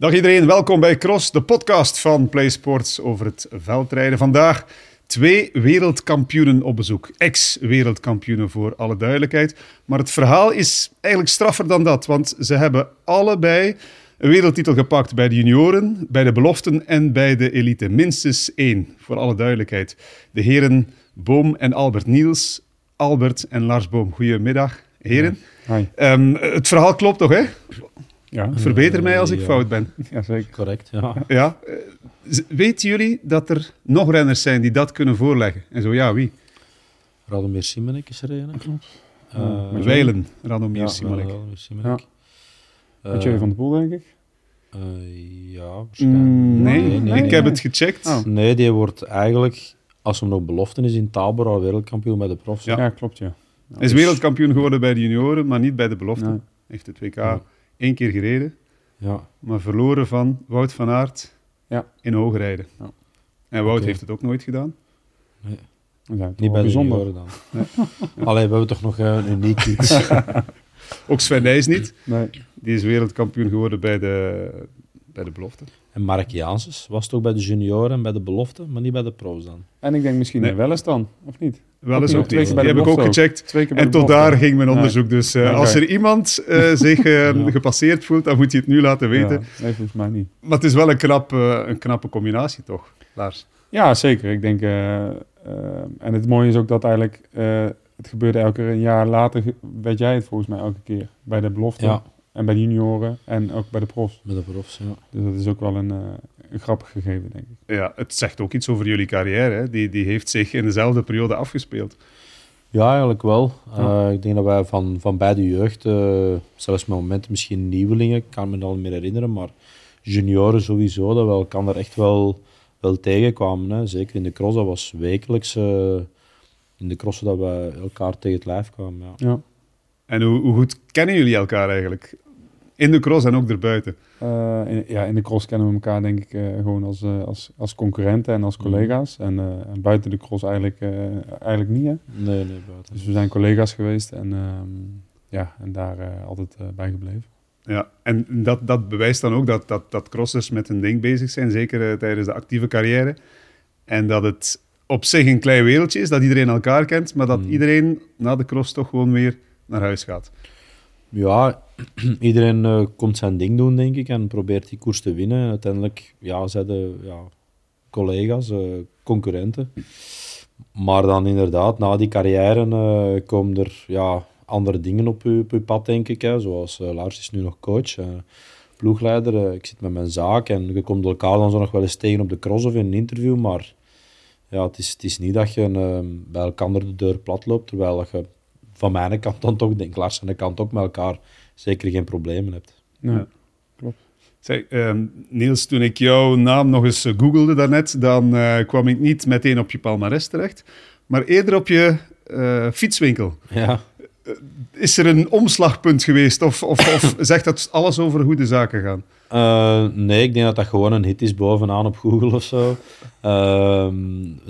Dag iedereen, welkom bij Cross, de podcast van PlaySports over het veldrijden. Vandaag twee wereldkampioenen op bezoek. Ex-wereldkampioenen voor alle duidelijkheid. Maar het verhaal is eigenlijk straffer dan dat, want ze hebben allebei een wereldtitel gepakt bij de junioren, bij de beloften en bij de elite. Minstens één, voor alle duidelijkheid. De heren Boom en Albert Niels. Albert en Lars Boom, goedemiddag, heren. Hi. Ehm, het verhaal klopt toch, hè? Ja, Verbeter mij als ik Ja. fout ben. ja zeker. Correct, ja. Ja. eh, Weten jullie dat er nog renners zijn die dat kunnen voorleggen? En zo ja, wie? Radomir Simonek is er een. Eh, met Weilen, Radomir ja. Radomir. Met Eh, Jerry van der Poel, denk ik. eh, ja, waarschijnlijk. Mm, nee, Nee, nee, ik nee. heb het gecheckt. Oh. Nee, die wordt eigenlijk, als hem nog beloften is in Tabor, al wereldkampioen bij de profs. Ja. Ja, klopt, ja. Hij is wereldkampioen geworden bij de junioren, maar niet bij de belofte. Nee. Heeft het WK Ja. Één keer gereden, Ja. maar verloren van Wout van Aert Ja. in hoogrijden. Ja. En Wout heeft het ook nooit gedaan. Ja, toch Niet bij de bijzonder. junioren dan. Allee, we hebben toch nog eh, een uniek iets. Ook Sven Nijs niet. Nee. Die is wereldkampioen geworden bij de, bij de belofte. en Mark Janssens was toch bij de junioren en bij de belofte, maar niet bij de profs dan. En ik denk misschien Nee. nee. wel eens dan, of niet? Wel eens Ook ook twee niet. keer bij Die de heb ik ook gecheckt. Twee keer bij En tot daar ging mijn onderzoek. Dus eh, als er iemand eh, zich eh, Ja. gepasseerd voelt, dan moet hij het nu laten weten. Ja, nee, volgens mij niet. Maar het is wel een, knap, eh, een knappe combinatie, toch, Lars? Ja, zeker. Ik denk, en het mooie is ook dat eigenlijk, eh, het gebeurde elke keer een jaar later, weet jij het volgens mij elke keer. Bij de belofte Ja, en bij de junioren en ook bij de profs. bij de profs, ja. Dus dat is ook wel een, eh, een grappig gegeven, denk ik. Ja, het zegt ook iets over jullie carrière. Hè? Die, die heeft zich in dezelfde periode afgespeeld. Ja, eigenlijk wel. Ja. Eh, ik denk dat wij van, van bij de jeugd, eh, zelfs met momenten misschien nieuwelingen, ik kan me dat niet meer herinneren, maar junioren sowieso, dat we elkaar echt wel, wel tegenkwamen. Hè. Zeker in de cross, dat was wekelijks eh, in de crossen dat we elkaar tegen het lijf kwamen. Ja. Ja. En hoe, hoe goed kennen jullie elkaar eigenlijk? In de cross en ook erbuiten. Eh, in, ja, in de cross kennen we elkaar denk ik eh, gewoon als, eh, als, als concurrenten en als Mhm. collega's. En, eh, en buiten de cross eigenlijk, eh, eigenlijk niet. Hè? Nee, nee, buiten. Dus we zijn collega's geweest en, ehm, ja, en daar eh, altijd bij gebleven. Ja, en dat, dat bewijst dan ook dat, dat, dat crossers met een ding bezig zijn, zeker tijdens de actieve carrière. En dat het op zich een klein wereldje is, dat iedereen elkaar kent, maar dat Mm. iedereen na de cross toch gewoon weer naar huis gaat. Ja, iedereen eh, komt zijn ding doen, denk ik, en probeert die koers te winnen. Uiteindelijk ja, zijn de ja, collega's, eh, concurrenten. Maar dan inderdaad, na die carrière eh, komen er ja, andere dingen op je, op pad, denk ik. Hè. Zoals Lars is nu nog coach, ploegleider. ik zit met mijn zaak en je komt elkaar dan zo nog wel eens tegen op de cross of in een interview. Maar ja, het, is, het is niet dat je bij elkaar de deur plat loopt, terwijl dat je van mijn kant dan toch, denk Lars aan de kant ook met elkaar zeker geen problemen hebt. Ja. Ja. Zeg, ehm, Niels, toen ik jouw naam nog eens eh, googelde daarnet, dan eh, kwam ik niet meteen op je palmares terecht, maar eerder op je eh, fietswinkel. Ja, Is er een omslagpunt geweest of, of, of zegt dat alles over hoe de zaken gaan? Eh, nee, ik denk dat dat gewoon een hit is bovenaan op Google of zo. Ehm,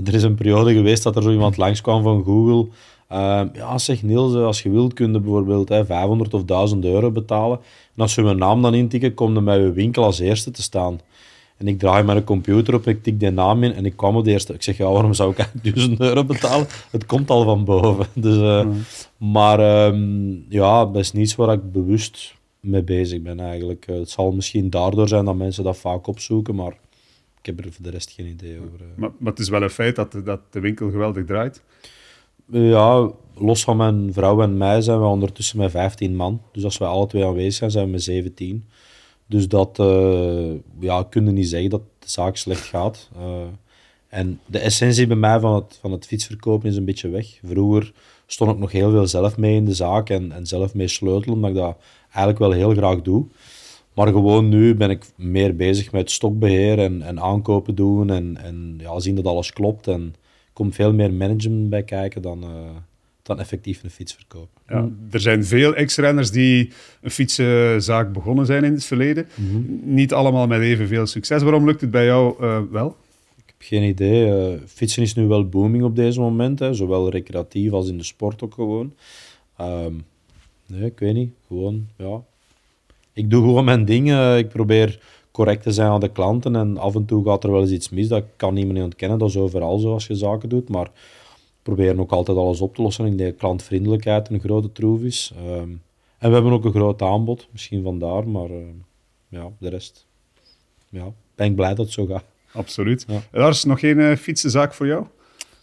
er is een periode geweest dat er zo iemand langskwam van Google. Ehm, ja, zeg Niels, eh, als je wilt, kun je bijvoorbeeld hè, 500 of 1000 euro betalen. En als je mijn naam dan intikken, kom je bij je winkel als eerste te staan. En ik draai mijn computer op, ik tik die naam in en ik kwam op de eerste. Ik zeg, ja, waarom zou ik eigenlijk 1000 euro betalen? Het komt al van boven. Dus, eh, Maar ehm, ja, dat is niets waar ik bewust mee bezig ben eigenlijk. Eh, het zal misschien daardoor zijn dat mensen dat vaak opzoeken, maar ik heb er voor de rest geen idee over. Maar, maar het is wel een feit dat, dat de winkel geweldig draait. Ja, los van mijn vrouw en mij zijn we ondertussen met 15 man. Dus als wij alle twee aanwezig zijn, zijn we met 17. Dus dat eh ja, kun je niet zeggen dat de zaak slecht gaat. Eh, en de essentie bij mij van het, van het fietsverkopen is een beetje weg. Vroeger stond ik nog heel veel zelf mee in de zaak en, en zelf mee sleutelen, omdat ik dat eigenlijk wel heel graag doe. Maar gewoon nu ben ik meer bezig met stokbeheer en, en aankopen doen en, en ja, zien dat alles klopt. En komt veel meer management bij kijken dan, eh, dan effectief een fiets verkopen. Ja, er zijn veel ex-renners die een fietsenzaak begonnen zijn in het verleden. Niet allemaal met evenveel succes. Waarom lukt het bij jou eh, wel? Ik heb geen idee. eh, fietsen is nu wel booming op deze moment, hè, zowel recreatief als in de sport ook gewoon. Ehm, nee, ik weet niet. Gewoon, ja. Ik doe gewoon mijn dingen. Ik probeer correct te zijn aan de klanten. En af en toe gaat er wel eens iets mis. Dat kan niemand niet ontkennen. Dat is overal zo als je zaken doet. Maar we proberen ook altijd alles op te lossen. Ik denk dat klantvriendelijkheid een grote troef is. Ehm, en we hebben ook een groot aanbod. Misschien vandaar. Maar ehm, ja, de rest... Ja, ben ik blij dat het zo gaat. Absoluut. Ja. Lars, nog geen uh, fietsenzaak voor jou?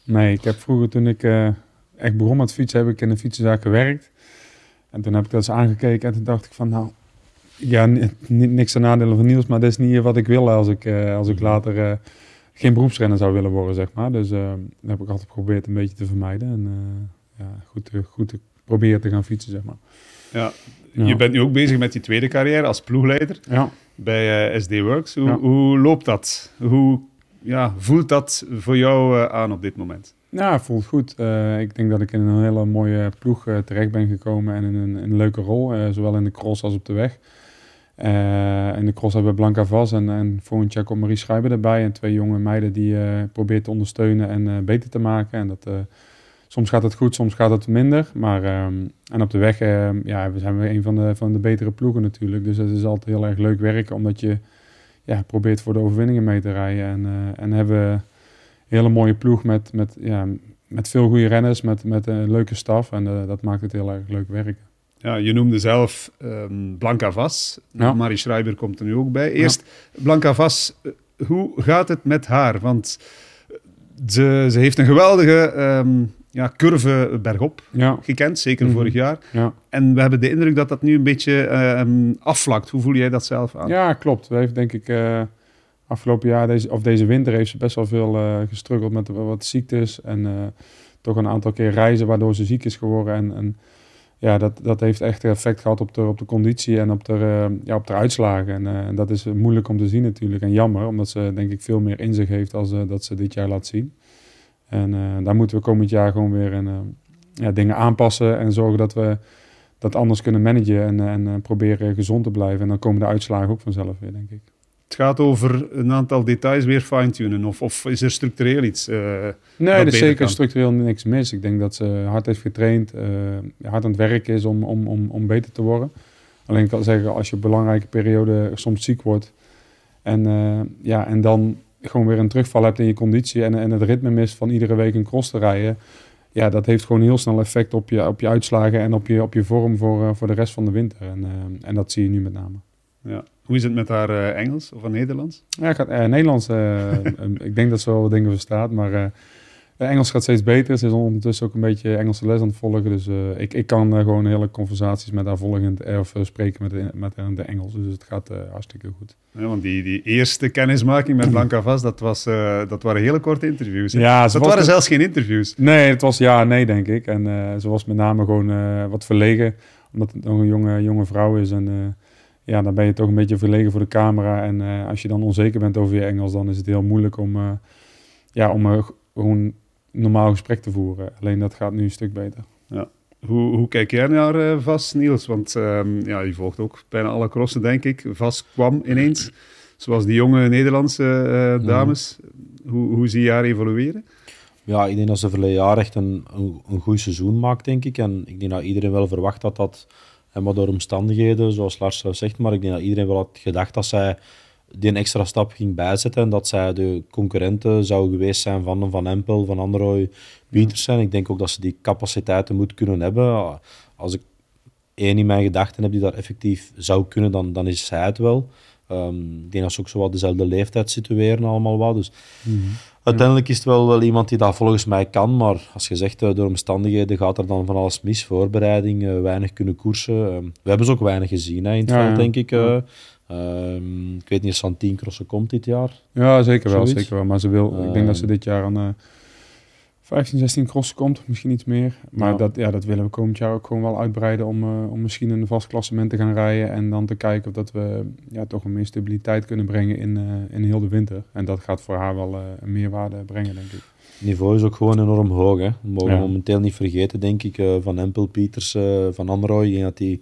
Nee, ik heb vroeger toen ik uh, echt begon met fietsen, heb ik in een fietsenzaak gewerkt. En toen heb ik dat eens aangekeken en toen dacht ik van nou, ja, niks ten nadele van Niels, maar dat is niet wat ik wil als ik, uh, als ik later uh, geen beroepsrenner zou willen worden, zeg maar. Dus uh, dat heb ik altijd geprobeerd een beetje te vermijden en ja, goed, goed te proberen te gaan fietsen, zeg maar. Ja, ja. je bent nu ook bezig met die tweede carrière als ploegleider ja. bij SD Works. Hoe, ja. hoe loopt dat? Hoe ja, voelt dat voor jou aan op dit moment? Ja, voelt goed. Uh, ik denk dat ik in een hele mooie ploeg terecht ben gekomen en in een, in een leuke rol, zowel in de cross als op de weg. In de cross hebben we Blanca Vaz en, en volgend jaar komt Marie Schrijber erbij en twee jonge meiden die probeert te ondersteunen en beter te maken. En dat, soms gaat het goed, soms gaat het minder. Maar, um, en op de weg ja, we zijn we een van de, van de betere ploegen natuurlijk. Dus het is altijd heel erg leuk werken, omdat je ja, probeert voor de overwinningen mee te rijden. En, en hebben hele mooie ploeg met, met, ja, met veel goede renners, met, met een leuke staf. En dat maakt het heel erg leuk werken. Ja, je noemde zelf um, Blanca Vas. Ja. Marie Schreiber komt er nu ook bij. Eerst, ja. Blanca Vas, hoe gaat het met haar? Want ze, ze heeft een geweldige um, ja, curve bergop ja. gekend, zeker mm -hmm. vorig jaar. Ja. En we hebben de indruk dat dat nu een beetje um, afvlakt. Hoe voel jij dat zelf aan? Ja, klopt. We heeft denk ik... Uh, afgelopen jaar, deze, of deze winter, heeft ze best wel veel uh, gestruggeld met wat ziektes. En uh, toch een aantal keer reizen waardoor ze ziek is geworden. En, en ja, dat, dat heeft echt effect gehad op de, op de conditie en op de, uh, ja, op de uitslagen. En, en dat is moeilijk om te zien natuurlijk. En jammer, omdat ze denk ik veel meer in zich heeft als dat ze dit jaar laat zien. En daar moeten we komend jaar gewoon weer een, ja, dingen aanpassen en zorgen dat we dat anders kunnen managen en, en proberen gezond te blijven. En dan komen de uitslagen ook vanzelf weer, denk ik. Het gaat over een aantal details weer fine-tunen. Of, of is er structureel iets? Uh, nee, er is zeker kan? structureel niks mis. Ik denk dat ze hard heeft getraind, uh, hard aan het werk is om, om, om, om beter te worden. Alleen ik kan zeggen, als je een belangrijke periode soms ziek wordt en, uh, ja, en dan gewoon weer een terugval hebt in je conditie en, en het ritme mist van iedere week een cross te rijden, ja, dat heeft gewoon heel snel effect op je, op je uitslagen en op je, op je vorm voor, voor de rest van de winter. En, en dat zie je nu met name. Ja. Hoe is het met haar uh, Engels of haar Nederlands? Ja, gaat, uh, Nederlands. Uh, ik denk dat ze wel wat dingen verstaat, maar Engels gaat steeds beter. Ze is ondertussen ook een beetje Engelse les aan het volgen. Dus ik, ik kan gewoon hele conversaties met haar volgen of spreken met, de, met haar in de Engels. Dus het gaat hartstikke goed. Ja, want die, die eerste kennismaking met Blanca Vaz, dat, was, dat waren hele korte interviews. Hè? Ja, dat waren zelfs geen interviews. Nee, het was ja, nee, denk ik. En ze was met name gewoon wat verlegen, omdat het nog een jonge, jonge vrouw is. En ja, dan ben je toch een beetje verlegen voor de camera. En uh, als je dan onzeker bent over je Engels, dan is het heel moeilijk om, uh, ja, om uh, gewoon een normaal gesprek te voeren. Alleen dat gaat nu een stuk beter. Ja. Hoe, hoe kijk jij naar Vas, Niels? Want um, ja, je volgt ook bijna alle crossen, denk ik. Vas kwam ineens, zoals die jonge Nederlandse dames. Mm. Hoe, hoe zie je haar evolueren? Ja, ik denk dat ze verleden jaar echt een, een, een goed seizoen maakt, denk ik. En ik denk dat iedereen wel verwacht had dat en maar door omstandigheden, zoals Lars zegt, maar ik denk dat iedereen wel had gedacht dat zij die een extra stap ging bijzetten en dat zij de concurrenten zou geweest zijn van Van Empel, van Android, Pietersen. Ik denk ook dat ze die capaciteiten moet kunnen hebben. Als ik één in mijn gedachten heb die daar effectief zou kunnen, dan, dan is zij het wel. Um, ik denk dat ze ook zo wat dezelfde leeftijd situeren allemaal wat. Dus mm -hmm. uiteindelijk is het wel, wel iemand die dat volgens mij kan, maar als je zegt uh, door omstandigheden gaat er dan van alles mis. Voorbereiding, uh, weinig kunnen koersen. Uh, we hebben ze ook weinig gezien hè, in het ja, veld, ja. denk ik. Ja. Um, ik weet niet of ze aan 10 crossen komt dit jaar. Ja, zeker wel, zeker wel. Maar ze wil, ik denk dat ze dit jaar aan 15, 16 crossen komt, misschien iets meer. Maar ja. Dat, ja, dat willen we komend jaar ook gewoon wel uitbreiden om, uh, om misschien een vast klassement te gaan rijden. En dan te kijken of dat we ja, toch een meer stabiliteit kunnen brengen in, uh, in heel de winter. En dat gaat voor haar wel uh, een meerwaarde brengen, denk ik. Het niveau is ook gewoon enorm hoog. Hè. We mogen ja. momenteel niet vergeten, denk ik, van Empel, Pieters, van denk dat die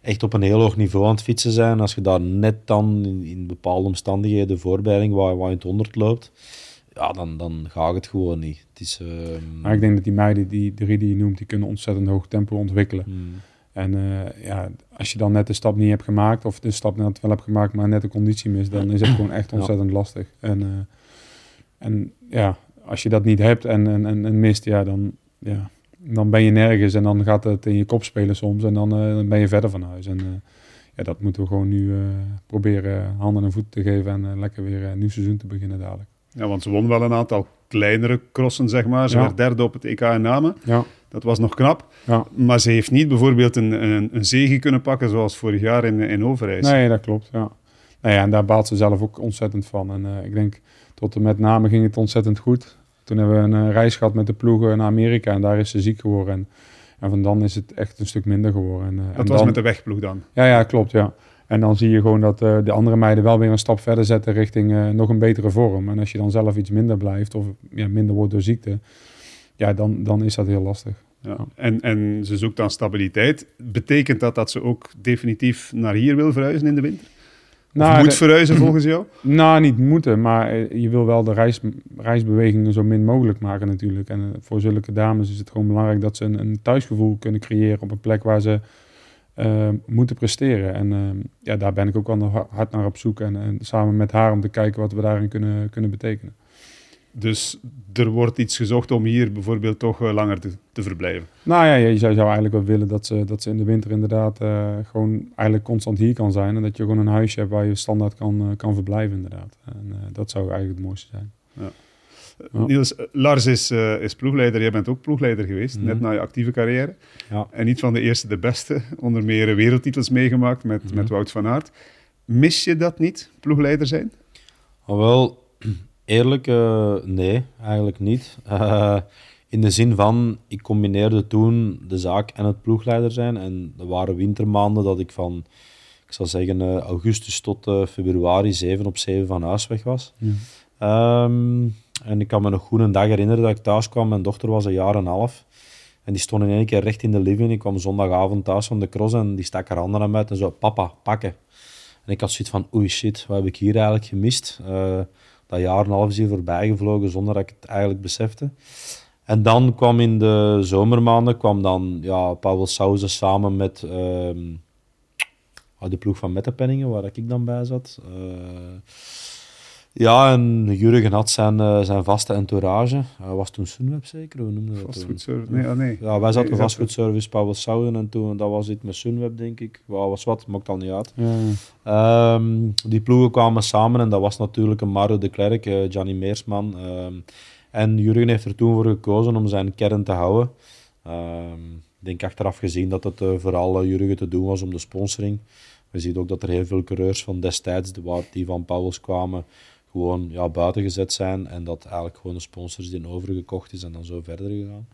echt op een heel hoog niveau aan het fietsen zijn. Als je daar net dan in, in bepaalde omstandigheden, voorbereiding, waar, waar je het honderd loopt ja, dan, dan gaat het gewoon niet. Het is, uh... Maar ik denk dat die meiden, die drie die je noemt, die kunnen ontzettend hoog tempo ontwikkelen. Hmm. En eh, ja, als je dan net de stap niet hebt gemaakt, of de stap net wel hebt gemaakt, maar net de conditie mist, dan is het gewoon echt ontzettend lastig. En, eh, en ja, als je dat niet hebt en, en, en, en mist, ja dan, ja, dan ben je nergens en dan gaat het in je kop spelen soms en dan, eh, dan ben je verder van huis. En eh, ja, dat moeten we gewoon nu eh, proberen handen en voeten te geven en lekker weer een nieuw seizoen te beginnen dadelijk. Ja, want ze won wel een aantal kleinere crossen, zeg maar. Ze Ja. werd derde op het EK in Namen. Ja, Dat was nog knap. ja. Maar ze heeft niet bijvoorbeeld een, een, een zege kunnen pakken zoals vorig jaar in, in Overijs. Nee, dat klopt. Ja. Nou ja, en daar baalt ze zelf ook ontzettend van. En eh, ik denk, tot en met name ging het ontzettend goed. Toen hebben we een eh, reis gehad met de ploegen naar Amerika en daar is ze ziek geworden. En, en van dan is het echt een stuk minder geworden. En, eh, en dat was dan- met de wegploeg dan. Ja, ja, klopt. Ja. En dan zie je gewoon dat eh, de andere meiden wel weer een stap verder zetten richting eh, nog een betere vorm. En als je dan zelf iets minder blijft of ja, minder wordt door ziekte, ja, dan, dan is dat heel lastig. Ja. En, en ze zoekt dan stabiliteit. Betekent dat dat ze ook definitief naar hier wil verhuizen in de winter? Of Nou, moet de- verhuizen volgens jou? Nou, niet moeten, maar eh, je wil wel de reis, reisbewegingen zo min mogelijk maken natuurlijk. En voor zulke dames is het gewoon belangrijk dat ze een, een thuisgevoel kunnen creëren op een plek waar ze eh, moeten presteren. En eh, ja, daar ben ik ook wel nog hard naar op zoek. En, en samen met haar om te kijken wat we daarin kunnen, kunnen betekenen. Dus er wordt iets gezocht om hier bijvoorbeeld toch eh, langer te, te verblijven. Nou ja, je zou, zou eigenlijk wel willen dat ze, dat ze in de winter inderdaad eh, gewoon eigenlijk constant hier kan zijn. En dat je gewoon een huisje hebt waar je standaard kan, eh, kan verblijven inderdaad. En dat zou eigenlijk het mooiste zijn. Ja. Niels, Lars is, eh, is ploegleider. Jij bent ook ploegleider geweest, Mhm. net na je actieve carrière. Ja. En niet van de eerste de beste. Onder meer wereldtitels meegemaakt met, Mhm. met Wout van Aert. Mis je dat niet, ploegleider zijn? Maar wel, eerlijk, eh, nee, eigenlijk niet. Eh, in de zin van, ik combineerde toen de zaak en het ploegleider zijn. En er waren wintermaanden dat ik van, ik zal zeggen, augustus tot februari 7 op 7 van huis weg was. Ja. Ehm, en ik kan me nog goed een dag herinneren dat ik thuis kwam. Mijn dochter was een jaar en een half. En die stond in één keer recht in de living. Ik kwam zondagavond thuis van de cross en die stak haar handen aan mij en zo, papa, pakken. En ik had zoiets van, oei shit, wat heb ik hier eigenlijk gemist? Eh, dat jaar en een half is hier voorbij gevlogen zonder dat ik het eigenlijk besefte. En dan kwam in de zomermaanden kwam dan ja, Paul Sauze samen met ah, de ploeg van Mettepenningen, waar ik dan bij zat. Eh, ja, en Jurgen had zijn, eh, zijn vaste entourage. Hij was toen Sunweb zeker? Hoe noemde dat toen? Fastfoodservice? Nee, ah, nee. Ja, wij zaten Nee, bij je zat- Fastfood Service Paul Sauwen en toen dat was iets met Sunweb, denk ik. Wat was wat, maakt al niet uit. Ja, Ehm, die ploegen kwamen samen en dat was natuurlijk een Mario de Klerk, Gianni Meersman. ehm, en Jurgen heeft er toen voor gekozen om zijn kern te houden. Ehm, ik denk achteraf gezien dat het eh, vooral Jurgen te doen was om de sponsoring. We zien ook dat er heel veel coureurs van destijds, die van Pauwels kwamen, gewoon ja, buiten gezet zijn. En dat eigenlijk gewoon de sponsors die overgekocht is en dan zo verder gegaan.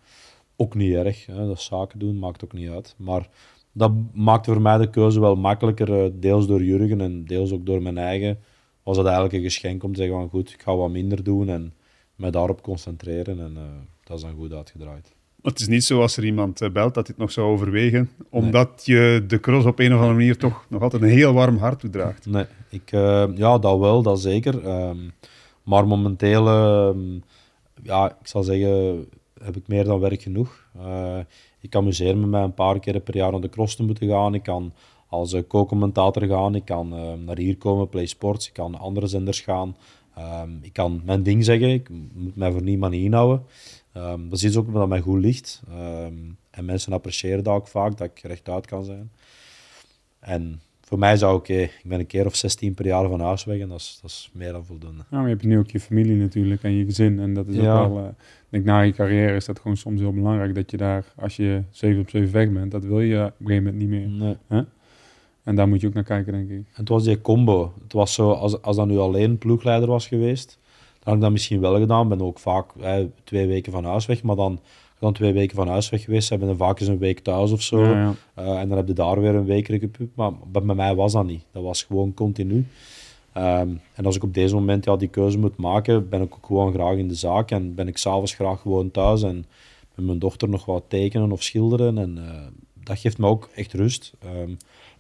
Ook niet erg, hè, dat zaken doen, maakt ook niet uit. Maar dat maakte voor mij de keuze wel makkelijker, eh, deels door Jurgen en deels ook door mijn eigen. Was het eigenlijk een geschenk om te zeggen van goed, ik ga wat minder doen en me daarop concentreren. En eh, dat is dan goed uitgedraaid. Het is niet zo als er iemand eh, belt dat dit nog zou overwegen, omdat je de cross op een of andere manier toch nog altijd een heel warm hart toedraagt. Nee, ik, eh, ja, dat wel, dat zeker. Ehm, maar momenteel, ehm, ja, ik zal zeggen, heb ik meer dan werk genoeg. Eh, ik amuseer me met een paar keer per jaar naar de cross te moeten gaan. Ik kan als co-commentator gaan. Ik kan eh, naar hier komen, Play Sports. Ik kan naar andere zenders gaan. Ehm, ik kan mijn ding zeggen. Ik moet mij voor niemand inhouden. Ehm, dat is iets ook dat mij goed ligt. Ehm, en mensen appreciëren dat ook vaak, dat ik rechtuit kan zijn. En voor mij zou ik, eh, ik ben een keer of 16 per jaar van huis weg en dat is, dat is meer dan voldoende. Nou, maar je hebt nu ook je familie natuurlijk en je gezin. En dat is Ja. ook wel, ik denk na je carrière is dat gewoon soms heel belangrijk dat je daar, als je 7 op 7 weg bent, dat wil je op een gegeven moment niet meer. Nee. En daar moet je ook naar kijken, denk ik. Het was die combo. Het was zo, als, als dat nu alleen ploegleider was geweest, dan had ik dat misschien wel gedaan. Ik ben ook vaak eh, twee weken van huis weg, maar dan, dan twee weken van huis weg geweest zijn, ben dan vaak eens een week thuis of zo. Ja, ja. Eh, en dan heb je daar weer een week recup. Maar bij bij mij was dat niet. Dat was gewoon continu. Ehm, en als ik op deze moment ja, die keuze moet maken, ben ik ook gewoon graag in de zaak. En ben ik s'avonds graag gewoon thuis en met mijn dochter nog wat tekenen of schilderen. En eh, dat geeft me ook echt rust. Ehm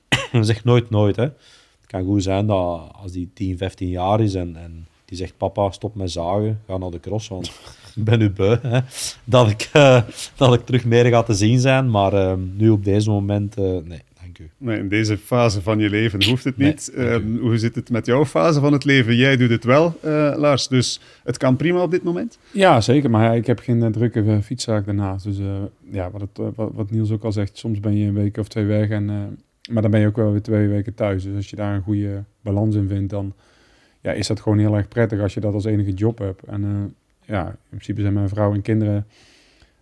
zeg nooit nooit. Hè. Het kan goed zijn dat als die 10, 15 jaar is en, en die zegt: Papa, stop met zagen, ga naar de cross. Want ik ben nu beu hè, dat, ik, eh, dat ik terug meer ga te zien zijn. Maar ehm, nu op deze moment, eh, nee, dank u. Nee, in deze fase van je leven hoeft het niet. Ehm, hoe zit het met jouw fase van het leven? Jij doet het wel, eh, Lars, dus het kan prima op dit moment. Ja, zeker. Maar ja, ik heb geen drukke fietszaak daarnaast. Dus eh, ja, wat, het, wat, wat Niels ook al zegt, soms ben je een week of twee weg. En, eh, maar dan ben je ook wel weer twee weken thuis. Dus als je daar een goede balans in vindt, dan ja, is dat gewoon heel erg prettig als je dat als enige job hebt. En eh, ja, in principe zijn mijn vrouw en kinderen,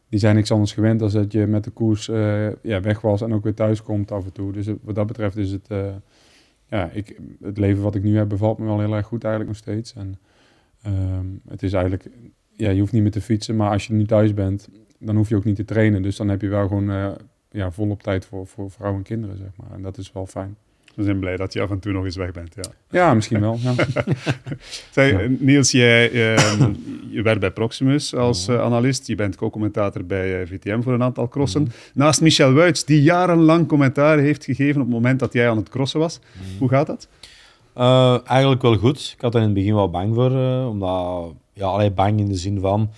die zijn niks anders gewend dan dat je met de koers eh, ja, weg was en ook weer thuis komt af en toe. Dus wat dat betreft is het, eh, ja, ik, het leven wat ik nu heb bevalt me wel heel erg goed eigenlijk nog steeds. En ehm, het is eigenlijk, ja, je hoeft niet meer te fietsen, maar als je nu thuis bent, dan hoef je ook niet te trainen. Dus dan heb je wel gewoon ja, volop tijd voor, voor vrouw en kinderen, zeg maar. En dat is wel fijn. We zijn blij dat je af en toe nog eens weg bent. Ja. Ja, misschien wel. Ja. Zeg, Ja. Niels, jij ehm, je werkt bij Proximus als eh, analist. Je bent co-commentator bij eh, VTM voor een aantal crossen. Naast Michel Wuits, die jarenlang commentaar heeft gegeven op het moment dat jij aan het crossen was. Hoe gaat dat? Eh, eigenlijk wel goed. Ik had er in het begin wel bang voor, omdat, ja, alleen bang in de zin van,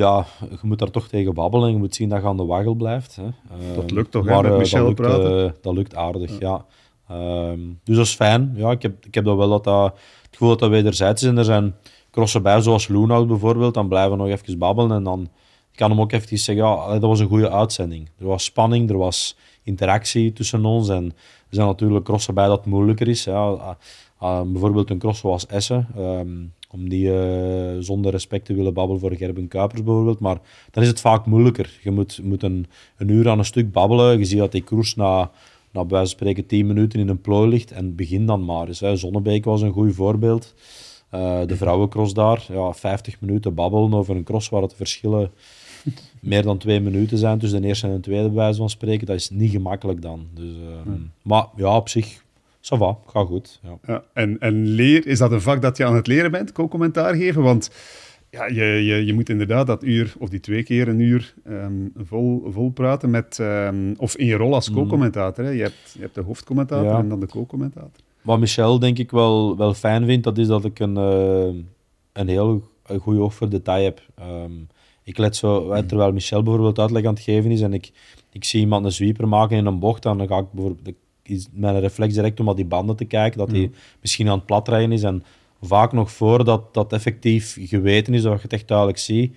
ja, je moet daar toch tegen babbelen en je moet zien dat je aan de waggel blijft. Hè. Eh, Dat lukt toch, hè, maar, met eh, Michel dat lukt, praten? eh, dat lukt aardig, ja. Ehm, dus dat is fijn. Ja, ik, heb, ik heb dat wel dat, dat, het gevoel dat dat wederzijds is. En er zijn crossen bij, zoals Loenhout bijvoorbeeld, dan blijven we nog even babbelen en dan ik kan hem ook even zeggen, ja, dat was een goede uitzending. Er was spanning, er was interactie tussen ons en er zijn natuurlijk crossen bij dat het moeilijker is. Ja. Ah, ah, bijvoorbeeld een cross zoals Essen, ehm, om die eh, zonder respect te willen babbelen voor Gerben Kuipers bijvoorbeeld, maar dan is het vaak moeilijker. Je moet, moet een, een uur aan een stuk babbelen. Je ziet dat die koers na, na bij spreken 10 minuten in een plooi ligt en begin dan maar eens. Hè. Zonnebeek was een goed voorbeeld. Eh, de vrouwencross daar, ja, 50 minuten babbelen over een cross waar het verschillen meer dan twee minuten zijn tussen de eerste en de tweede, bij wijze van spreken. Dat is niet gemakkelijk dan. Dus, ehm, Maar ja, op zich, ça va, gaat goed. Ja. Ja, en, en leer, is dat een vak dat je aan het leren bent, co-commentaar geven? Want ja, je, je, je moet inderdaad dat uur, of die twee keer een uur, ehm, vol, vol praten met, ehm, of in je rol als co-commentator. hè. Je, hebt, je hebt de hoofdcommentator Ja. en dan de co-commentator. Wat Michel denk ik wel, wel fijn vindt, dat is dat ik een, eh, een heel goed oog voor detail heb. Ehm, ik let zo, eh, terwijl Michel bijvoorbeeld uitleg aan het geven is en ik, ik zie iemand een sweeper maken in een bocht, dan ga ik bijvoorbeeld, is mijn reflex direct om naar die banden te kijken, dat hij misschien aan het platrijden is. En vaak nog voordat dat effectief geweten is, dat je het echt duidelijk ziet,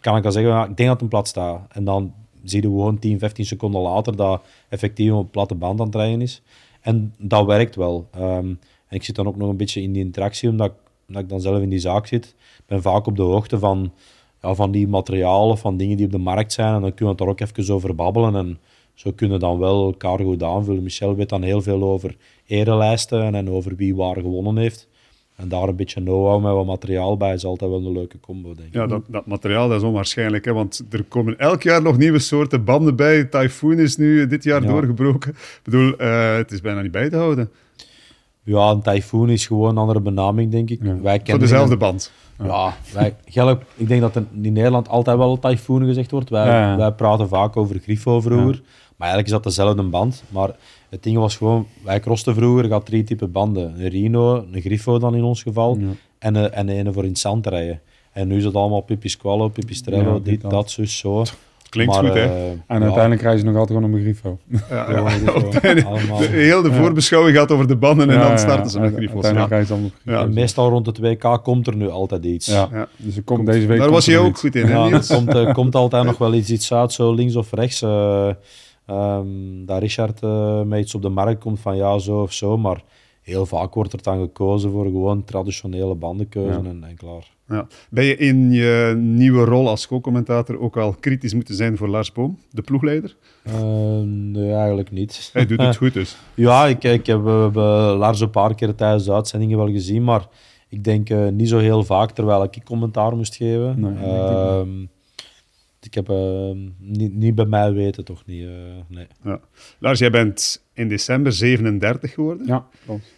kan ik dan zeggen, ik denk dat het een plat staat. En dan zie je gewoon 10, 15 seconden later dat effectief een platte band aan het rijden is. En dat werkt wel. Ehm, en ik zit dan ook nog een beetje in die interactie, omdat ik, omdat ik dan zelf in die zaak zit. Ik ben vaak op de hoogte van, ja, van die materialen, van dingen die op de markt zijn. En dan kunnen we het daar ook even over babbelen. En zo kunnen dan wel elkaar goed aanvullen. Michel weet dan heel veel over erelijsten en over wie waar gewonnen heeft. En daar een beetje know-how met wat materiaal bij is altijd wel een leuke combo, denk ik. Ja, dat, dat materiaal dat is onwaarschijnlijk, hè, want er komen elk jaar nog nieuwe soorten banden bij. Typhoon is nu dit jaar Ja. doorgebroken. Ik bedoel, eh, het is bijna niet bij te houden. Ja, een tyfoon is gewoon een andere benaming, denk ik. Ja. Wij Voor kennen dezelfde een- band. Ja, wij, ik denk dat in Nederland altijd wel tyfoon gezegd wordt. Wij, wij praten vaak over Griffo vroeger. Maar eigenlijk is dat dezelfde band. Maar het ding was gewoon, wij crosten vroeger, had drie typen banden. Een Rino, een Griffo dan in ons geval, Ja. en, een, en een voor in het zand rijden. En nu is het allemaal Pipisquallo, Pipistrello, Ja, dit, dit, dat, dat. zus, zo. Klinkt Maar, goed, hè? eh, En ja, uiteindelijk krijgen ze nog altijd gewoon een Grifo. Ja, ja, ja. Griffo, allemaal. De, heel de voorbeschouwing gaat over de banden en Ja, dan ja, starten ze met Griffos. Uiteindelijk Ja. krijgen ze allemaal. En meestal rond het WK komt er nu altijd iets. Ja. Ja. Dus er komt deze week... Daar was je ook goed in, hè, er komt, eh, komt altijd nog wel iets, iets uit, zo links of rechts. eh ehm, dat Richard eh, met iets op de markt komt van ja, zo of zo. Maar heel vaak wordt er dan gekozen voor gewoon traditionele bandenkeuze Ja. en, en klaar. Ja. Ben je in je nieuwe rol als co-commentator ook al kritisch moeten zijn voor Lars Boom, de ploegleider? Eh, nee, eigenlijk niet. Hij doet het goed dus. Ja, ik, ik heb we hebben Lars een paar keer tijdens de uitzendingen wel gezien, maar ik denk eh, niet zo heel vaak terwijl ik commentaar moest geven. Nee, ik Ehm, heb eh, niet, niet bij mij weten, toch niet. eh, nee. Ja. Lars, jij bent in december 37 geworden. Ja, klopt.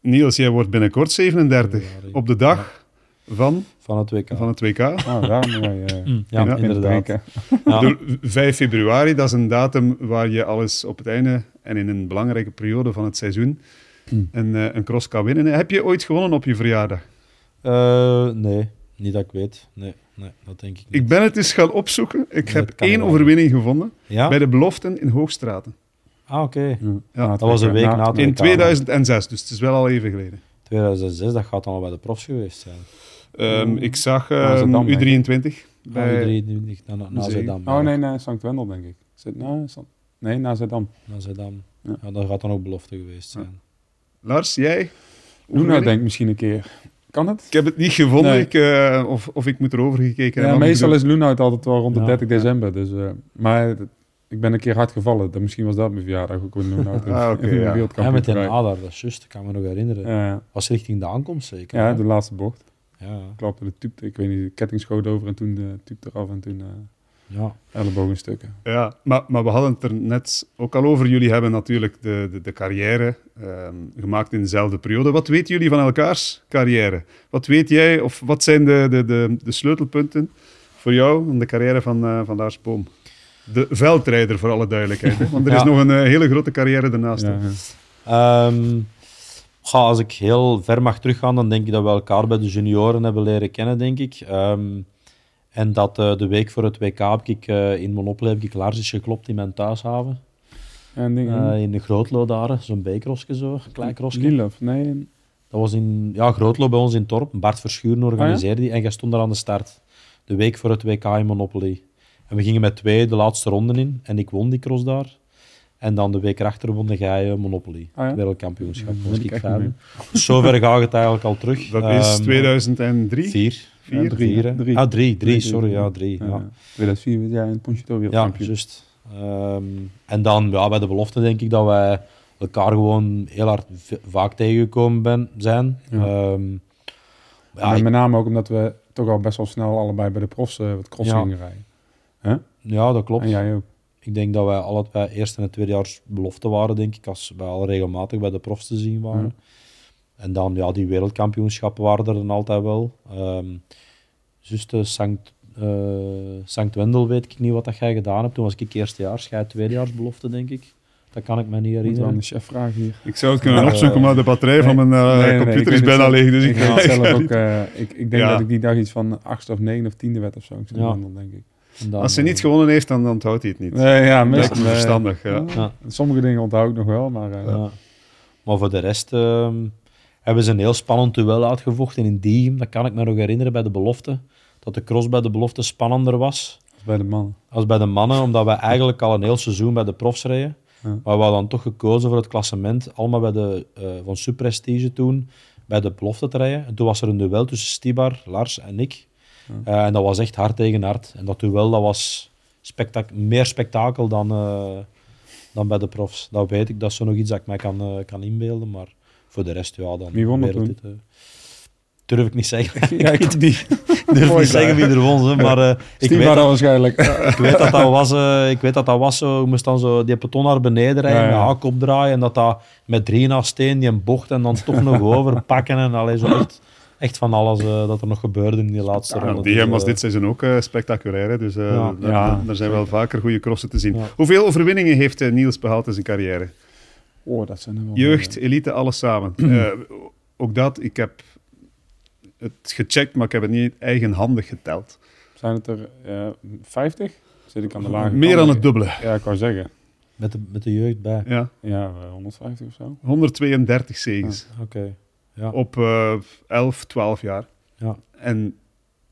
Niels, jij wordt binnenkort 37. Op de dag van, Van het WK. van het WK. Ah, eh, Mm, ja, Ja, inderdaad. Ja. Ik bedoel, 5 februari, dat is een datum waar je alles op het einde en in een belangrijke periode van het seizoen Hmm. een, eh, een cross kan winnen. Heb je ooit gewonnen op je verjaardag? Eh, nee, niet dat ik weet. Nee, nee. dat denk ik niet. Ik ben het eens gaan opzoeken. Ik Nee, heb één overwinning gevonden Ja? bij de beloften in Hoogstraten. Ah, oké. Ja. Dat was een week na het In WK. 2006, dus het is wel al even geleden. 2006, dat gaat dan al bij de profs geweest zijn. Ehm, ik zag ehm, Amsterdam, denk ik. U23 bij... Bij... U23, na, na. Oh nee, nee, Sankt Wendel denk ik. Zit, nou, nee, na Zeddam. Ja. Ja. dat gaat dan ook belofte geweest zijn. Lars, jij? Luna denk ik misschien een keer. Kan het? Ik heb het niet gevonden, Nee. ik, eh, of, of ik moet erover gekeken Ja, hebben. meestal is Luna altijd wel rond de Ja. 30 december. Dus, eh, maar ik ben een keer hard gevallen. Dan misschien was dat mijn verjaardag ook met Luna. Ah, oké, ja. Ja, met de nader, dat is juist, ik kan me nog herinneren. Ja, Was richting de aankomst zeker? ja, hè? de laatste bocht. ja. Klapte de tube, ik weet niet, de ketting schoot over en toen de tube eraf en toen eh ja. ellebogenstukken. Ja, maar, maar we hadden het er net ook al over. Jullie hebben natuurlijk de, de, de carrière ehm, gemaakt in dezelfde periode. Wat weten jullie van elkaars carrière? Wat weet jij, of wat zijn de, de, de, de sleutelpunten voor jou in de carrière van, eh, van Lars Boom? De veldrijder, voor alle duidelijkheid. Hè? Want er is Ja. nog een eh, hele grote carrière daarnaast. Ja. Ehm, als ik heel ver mag teruggaan, dan denk ik dat we elkaar bij de junioren hebben leren kennen, denk ik. Ehm, en dat eh, de week voor het WK heb ik eh, in Monopoly heb ik Lars is geklopt in mijn thuishaven. En Eh, in de Grootlo daar, zo'n beekrosje zo, een klein krosje. Lilov, nee. Dat was in ja, Grootlo bij ons in het dorp. Bart Verschuren organiseerde die. En jij stond daar aan de start. De week voor het WK in Monopoly. En we gingen met twee de laatste ronden in. En ik won die cross daar. En dan de week erachter won jij Monopoly. Ah, ja? Wereldkampioenschap. Dat was ik zover gaat het eigenlijk al terug. Dat is Ehm, 2003. Vier. Vier? Ja, drie, Vier, hè? drie. Ah, drie. Drie, Drie, sorry. drie. Ja, drie. Ja, Ja. 2004 werd jij in het Ponchito ja wereldkampioen. juist. Ehm, en dan ja, bij de belofte denk ik dat wij elkaar gewoon heel hard vaak tegengekomen ben, zijn. Ja. Ehm, ja, ik- met name ook omdat we toch al best wel snel allebei bij de profs eh, wat cross Ja. gingen rijden. ja, dat klopt. En jij ook. Ik denk dat wij allebei eerst en het tweedejaars belofte waren, denk ik, als wij al regelmatig bij de profs te zien waren. En dan, ja, die wereldkampioenschappen waren er dan altijd wel. Ehm Juist de Sankt, eh, Sankt Wendel weet ik niet wat dat jij gedaan hebt. Toen was ik eerstejaars, jij tweedejaarsbelofte, denk ik. Dat kan ik me niet Moet herinneren. de chef vragen hier. Ik zou het kunnen opzoeken, maar de batterij van mijn eh, Nee, nee, nee, computer is bijna leeg. Dus ik, ik zelf ook. eh, ik, ik denk Ja. dat ik die dag iets van achtste of negen of tiende werd of zo. Ik Ja. denk ik. En dan, Als ze niet gewonnen heeft, dan onthoudt hij het niet. Nee, ja, meestal. nee. verstandig, ja. Ja. Sommige dingen onthoud ik nog wel, maar... eh, Ja. Maar voor de rest ehm, hebben ze een heel spannend duel uitgevochten in Diegem. Dat kan ik me nog herinneren bij de belofte. Dat de cross bij de belofte spannender was bij de mannen. als bij de mannen, omdat wij eigenlijk al een heel seizoen bij de profs reden. Ja. Maar we hadden dan toch gekozen voor het klassement, allemaal bij de, eh van Subprestige toen, bij de belofte te rijden. En toen was er een duel tussen Stibar, Lars en ik. Eh, en dat was echt hard tegen hard. En dat duel dat was spectac- meer spektakel dan, eh, dan bij de profs. Dat weet ik, dat is zo nog iets dat ik mij kan, kan inbeelden. Maar voor de rest, ja, dan... Wie won wereldtitel. Durf ik niet zeggen. ja, ik niet. durf Mooi niet zeggen wie er won, hè, maar eh, ik, weet dat, dat waarschijnlijk. ik weet dat dat was, eh, ik weet dat dat was zo, je moest dan zo die peton naar beneden rijden, Ja, haak opdraaien en dat dat met drie naast steen die een bocht en dan toch nog overpakken en allee, zo echt, echt van alles eh, dat er nog gebeurde in die laatste Ja, ronde. die Dus, was dit seizoen ook spectaculair. Hè? Dus eh, Ja. daar, Ja, daar zijn wel vaker goede crossen te zien. Ja. Hoeveel overwinningen heeft Niels behaald in zijn carrière? Oh, dat zijn er wel... Jeugd, elite, alles samen. Eh, ook dat, ik heb het gecheckt, maar ik heb het niet eigenhandig geteld. Zijn het er eh 50? Zit ik aan de lage Meer dan het dubbele. Ja, ik wou zeggen. met, de, met de jeugd bij. Ja, Ja, eh, 150 of zo. 132 zegens Oké. Ja. op eh 11, 12 jaar. Ja. En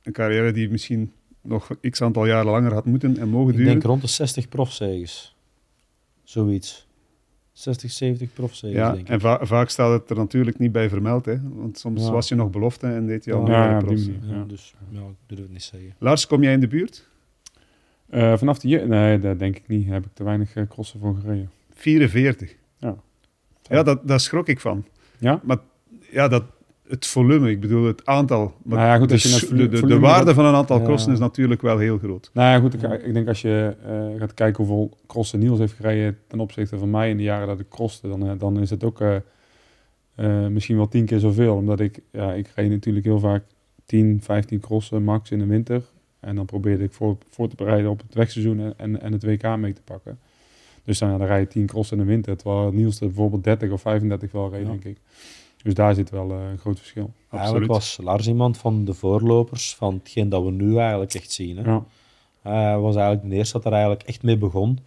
een carrière die misschien nog x aantal jaren langer had moeten en mogen Ik duren. denk rond de 60 profzegens. Zoiets. 60, 70 profzegens, Ja, denk ik. en va- vaak staat het er natuurlijk niet bij vermeld. Hè? Want soms Ja. was je nog belofte en deed je al Ja, meer ja. Ja, ja. Dus ja, ik durf het niet zeggen. Lars, kom jij in de buurt? Eh, vanaf de jeugd? Nee, dat denk ik niet. Daar heb ik te weinig eh, crossen voor gereden. 44. Ja. Ja, dat, daar schrok ik van. Ja? Maar ja, dat, het volume, ik bedoel het aantal. Maar Nou ja, goed, de, de, de, de volume waarde van een aantal Ja. crossen is natuurlijk wel heel groot. Nou ja, goed. Ik, ik denk als je eh, gaat kijken hoeveel crossen Niels heeft gereden ten opzichte van mij in de jaren dat ik crosste, dan, eh, dan is het ook eh, eh, misschien wel tien keer zoveel. Omdat ik, ja, ik reed natuurlijk heel vaak 10, 15 crossen max in de winter. En dan probeerde ik voor, voor te bereiden op het wegseizoen en, en, en het WK mee te pakken. Dus dan, ja, dan rij je 10 crossen in de winter, terwijl Niels er bijvoorbeeld 30 of 35 wel reed, Ja. denk ik. Dus daar zit wel eh, een groot verschil. Eigenlijk was Lars iemand van de voorlopers van hetgeen dat we nu eigenlijk echt zien. Hè. Ja. Hij was eigenlijk de eerste dat er eigenlijk echt mee begon.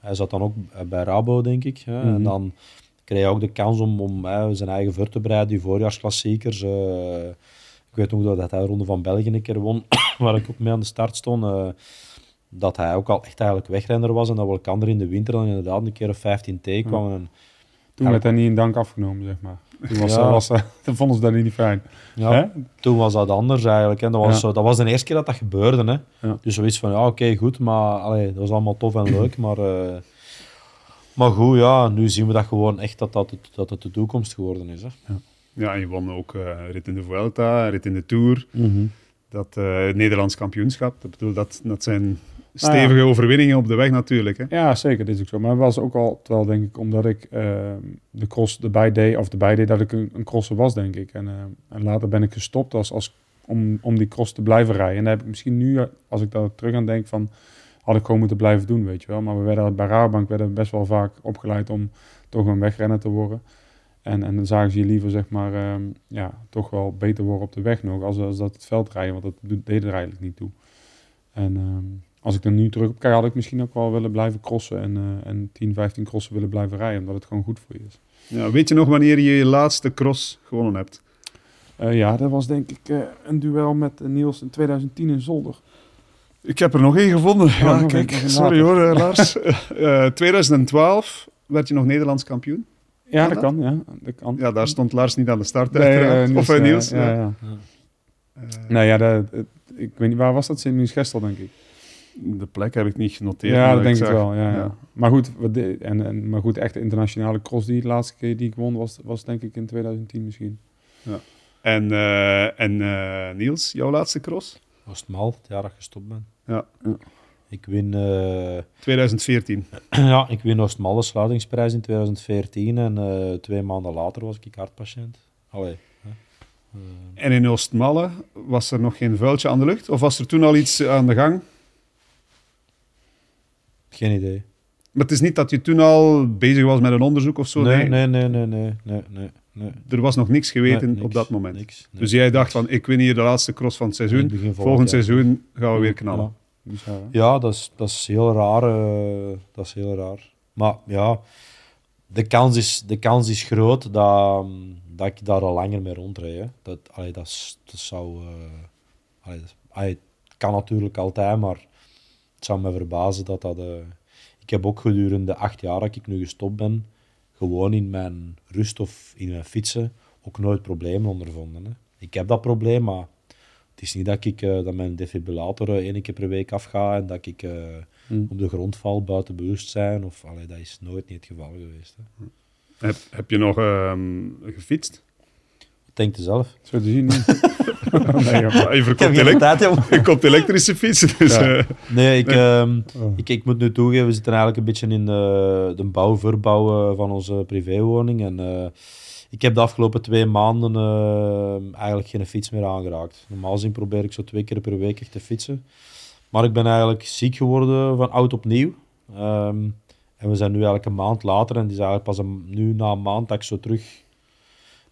Hij zat dan ook bij Rabo, denk ik. Hè. En Mhm. dan kreeg hij ook de kans om, om hè, zijn eigen voor te bereiden, die voorjaarsklassiekers. eh. ik weet nog dat hij de Ronde van België een keer won, waar ik ook mee aan de start stond. eh, dat hij ook al echt eigenlijk wegrenner was en dat we elkaar in de winter dan inderdaad een keer of 15 tegenkwamen. En, Toen werd hij niet in dank afgenomen, zeg maar. Toen, was, Ja. was, toen vonden ze dat niet fijn. ja? Toen was dat anders eigenlijk. Dat, was Ja. zo, dat was de eerste keer dat dat gebeurde. Hè. Dus zoiets van, ja, oké, goed, maar allee, dat was allemaal tof en leuk. Maar, eh, maar goed, ja, nu zien we dat gewoon echt dat dat, het- dat het de toekomst geworden is. Hè. Ja, en je won ook eh, rit in de Vuelta, rit in de Tour. Dat eh, Nederlands kampioenschap. Dat, bedoel, dat, dat zijn stevige overwinningen op de weg natuurlijk. Hè? Ja, zeker, dat is ook zo. Maar het was ook al wel, denk ik, omdat ik eh, de cross erbij deed, of erbij deed dat ik een, een crosser was, denk ik. En, eh, en later ben ik gestopt als, als, om, om die cross te blijven rijden. En daar heb ik misschien nu, als ik daar terug aan denk, van had ik gewoon moeten blijven doen, weet je wel. Maar we werden bij Raarbank werden we best wel vaak opgeleid om toch een wegrenner te worden. En, en dan zagen ze je liever, zeg maar, ehm, ja, toch wel beter worden op de weg nog, als, als dat het veld rijden, want dat deed er eigenlijk niet toe. En ehm, als ik er nu terug op kijk, had ik misschien ook wel willen blijven crossen en, eh, en 10, 15 crossen willen blijven rijden, omdat het gewoon goed voor je is. Ja, weet je nog wanneer je je laatste cross gewonnen hebt? Eh, ja, dat was denk ik eh, een duel met Niels in 2010 in Zolder. Ik heb er nog één gevonden. Ja, kijk, sorry hoor, Lars. Eh, 2012 werd je nog Nederlands kampioen. Ja, dat kan, ja. Dat kan. Ja, daar stond Lars niet aan de start, Nee, of Niels. ja, ja. ja. Nou ja, dat, ik weet niet, waar was dat? Sint-Niels-Gestel, denk ik. De plek heb ik niet genoteerd. Ja, dat denk ik wel. Ja, ja. ja. Maar, goed, wat de- en, en, maar goed, echt de internationale cross die de laatste keer die ik won, was, was denk ik in 2010 misschien. En, eh, en eh, Niels, jouw laatste cross? Was het mal, het jaar dat je gestopt bent. Ja. Ja. Ik win, eh, 2014. ja, ik win Oostmalle de sluitingsprijs in 2014 en eh, twee maanden later was ik hartpatiënt. Allee. Hè. Eh, En in Oostmalle was er nog geen vuiltje aan de lucht? Of was er toen al iets aan de gang? Geen idee. Maar het is niet dat je toen al bezig was met een onderzoek of zo. nee, nee, nee, nee, nee, nee, nee, nee. Er was nog niks geweten Nee, niks, op dat moment. niks, nee. Dus jij dacht van, ik win hier de laatste cross van het seizoen. het volgend Volgend jaar. seizoen gaan we weer knallen. Ja. Bizar, hè? Ja, dat is, dat is heel raar. eh, dat is heel raar. Maar ja, de kans is, de kans is groot dat, dat ik daar al langer mee rondrijd. hè. Dat, allee, dat, is- dat zou... eh, allee, dat- allee, het kan natuurlijk altijd, maar het zou me verbazen dat dat... eh, ik heb ook gedurende acht jaar dat ik nu gestopt ben, gewoon in mijn rust of in mijn fietsen ook nooit problemen ondervonden. Hè. Ik heb dat probleem, maar het is niet dat, ik, eh, dat mijn defibrillator eh, één keer per week afgaat en dat ik eh, Hmm. op de grond val buiten bewustzijn. Of, allee, dat is nooit niet het geval geweest. Hè. Heb, heb je nog ehm, gefietst? U zelf? Zo te zien niet. nee, joh. Je, verkoopt koopt elektrische fietsen. Dus, Ja. eh, Nee, ik, ehm, Oh. ik, ik moet nu toegeven, we zitten eigenlijk een beetje in de, de bouw-verbouw eh, van onze privéwoning. En eh, ik heb de afgelopen twee maanden eh, eigenlijk geen fiets meer aangeraakt. Normaal gezien probeer ik zo twee keer per week echt te fietsen. Maar ik ben eigenlijk ziek geworden van oud opnieuw. Ehm, en we zijn nu eigenlijk een maand later en het is eigenlijk pas een, nu na een maand dat ik zo terug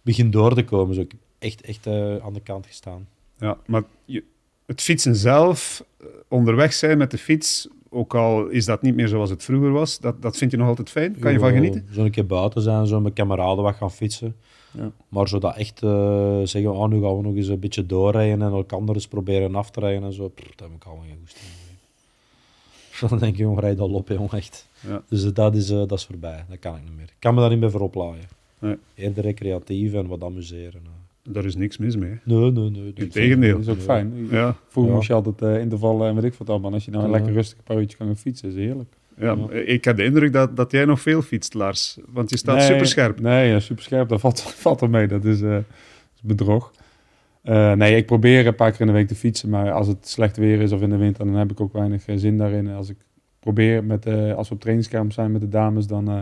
begin door te komen. Zo, ik heb echt, echt eh, aan de kant gestaan. ja, maar je, het fietsen zelf, eh, onderweg zijn met de fiets, ook al is dat niet meer zoals het vroeger was, dat, dat vind je nog altijd fijn? Kan je van genieten? Zo een keer buiten zijn, zo met kameraden wat gaan fietsen. Ja. Maar zo dat echt eh, zeggen, oh, nu gaan we nog eens een beetje doorrijden en elkaar eens proberen af te rijden en zo. Dat heb ik al geen goesting. Dan denk je, jongen, rijd al op, jongen, echt. Ja. Dus dat is, dat is voorbij, dat kan ik niet meer. Ik kan me daar niet meer voor oplaaien. Nee. Eerder recreatief en wat amuseren. eh. Daar is niks mis mee. Nee, nee, nee. dat- Integendeel. Dat is ook fijn. Ja, Vroeger Ja. moest je altijd eh, intervallen en weet ik wat allemaal. Als je nou Ja. lekker rustig een paar uurtjes kan gaan fietsen, is heerlijk. ja, ik heb de indruk dat, dat jij nog veel fietst, Lars. Want je staat Nee, super scherp. Nee, ja, super scherp. Dat valt, valt er mee. Dat is, eh, is bedrog. Eh, nee, ik probeer een paar keer in de week te fietsen. Maar als het slecht weer is of in de winter, dan heb ik ook weinig eh, zin daarin. Als ik probeer, met, eh, als we op trainingskamp zijn met de dames, dan eh,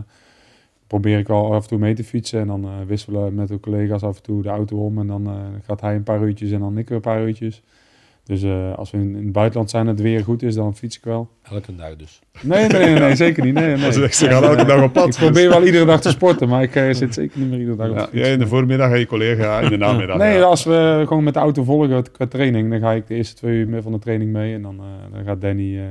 probeer ik wel af en toe mee te fietsen. En dan eh, wisselen we met de collega's af en toe de auto om. En dan eh, gaat hij een paar uurtjes en dan ik weer een paar uurtjes. Dus eh, als we in, in het buitenland zijn en het weer goed is, dan fiets ik wel. Elke dag dus. Nee, nee, nee, nee, zeker niet. Nee, nee. Gaan elke dag op pad. Ik probeer wel iedere dag te sporten, maar ik zit zeker niet meer iedere dag op Ja, fiets. jij in de voormiddag en je collega in de namiddag. Nee, ja. als we gewoon met de auto volgen qua training, dan ga ik de eerste twee uur van de training mee. En dan, eh, dan gaat Danny eh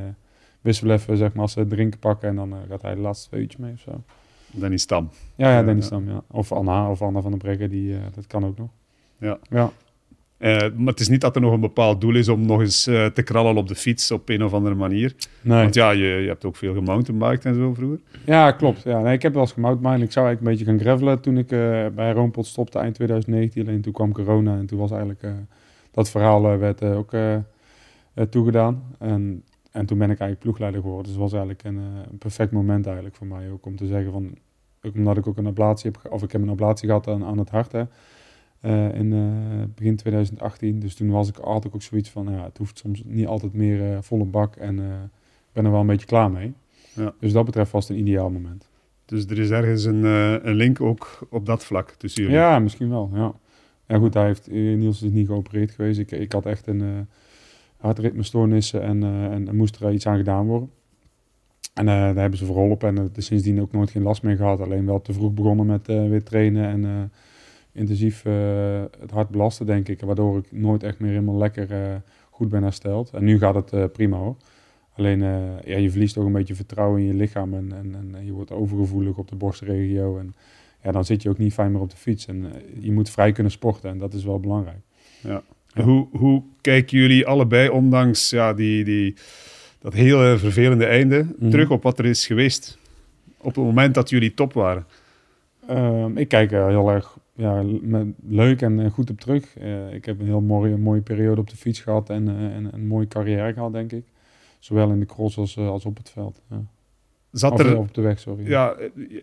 wisselen even, zeg maar, als ze drinken pakken. En dan eh, gaat hij de laatste twee uurtjes mee of zo. Dan is Stam. Ja, ja, Danny. Stam, ja. Of Anna, of Anna van der Breggen, die, eh, dat kan ook nog. Ja. Ja. Eh, maar het is niet dat er nog een bepaald doel is om nog eens eh, te krallen op de fiets op een of andere manier. Nee. Want ja, je, je hebt ook veel gemountainbiked en zo vroeger. Ja, klopt. Ja, nee, ik heb wel eens gemountainbiked. Ik zou eigenlijk een beetje gaan gravelen toen ik bij Roompot stopte eind 2019. Alleen toen kwam corona en toen was eigenlijk dat verhaal werd ook toegedaan. En, en toen ben ik eigenlijk ploegleider geworden. Dus het was eigenlijk een, eh, een perfect moment eigenlijk voor mij ook om te zeggen van... Ook omdat ik ook een ablatie heb, of ik heb een ablatie gehad aan, aan het hart hè, eh, in eh, begin 2018. Dus toen was ik altijd ook zoiets van, ja, het hoeft soms niet altijd meer eh, volle bak en ik ben er wel een beetje klaar mee. Ja. Dus dat betreft was het een ideaal moment. Dus er is ergens een, een link ook op dat vlak tussen jullie. Ja, misschien wel. Ja, ja goed, hij heeft, Niels is niet geopereerd geweest. Ik, ik had echt een uh, hartritmestoornissen en, uh, en er moest er iets aan gedaan worden. En uh, daar hebben ze verholpen en er is sindsdien ook nooit geen last meer gehad. Alleen wel te vroeg begonnen met weer trainen en intensief het hart belasten, denk ik. Waardoor ik nooit echt meer helemaal lekker goed ben hersteld. En nu gaat het prima hoor. Alleen ja, je verliest ook een beetje vertrouwen in je lichaam en, en, en je wordt overgevoelig op de borstregio. En ja, dan zit je ook niet fijn meer op de fiets. En je moet vrij kunnen sporten en dat is wel belangrijk. Ja. Hoe, hoe kijken jullie allebei, ondanks ja, die, die, dat hele vervelende einde, mm -hmm. terug op wat er is geweest? Op het moment dat jullie top waren? Uh, ik kijk er heel erg ja, met, leuk en goed op terug. Uh, ik heb een heel mooie, mooie periode op de fiets gehad en, uh, en een mooie carrière gehad, denk ik. Zowel in de cross als, als op het veld. Ja. Zat of, er op de weg, sorry. Ja,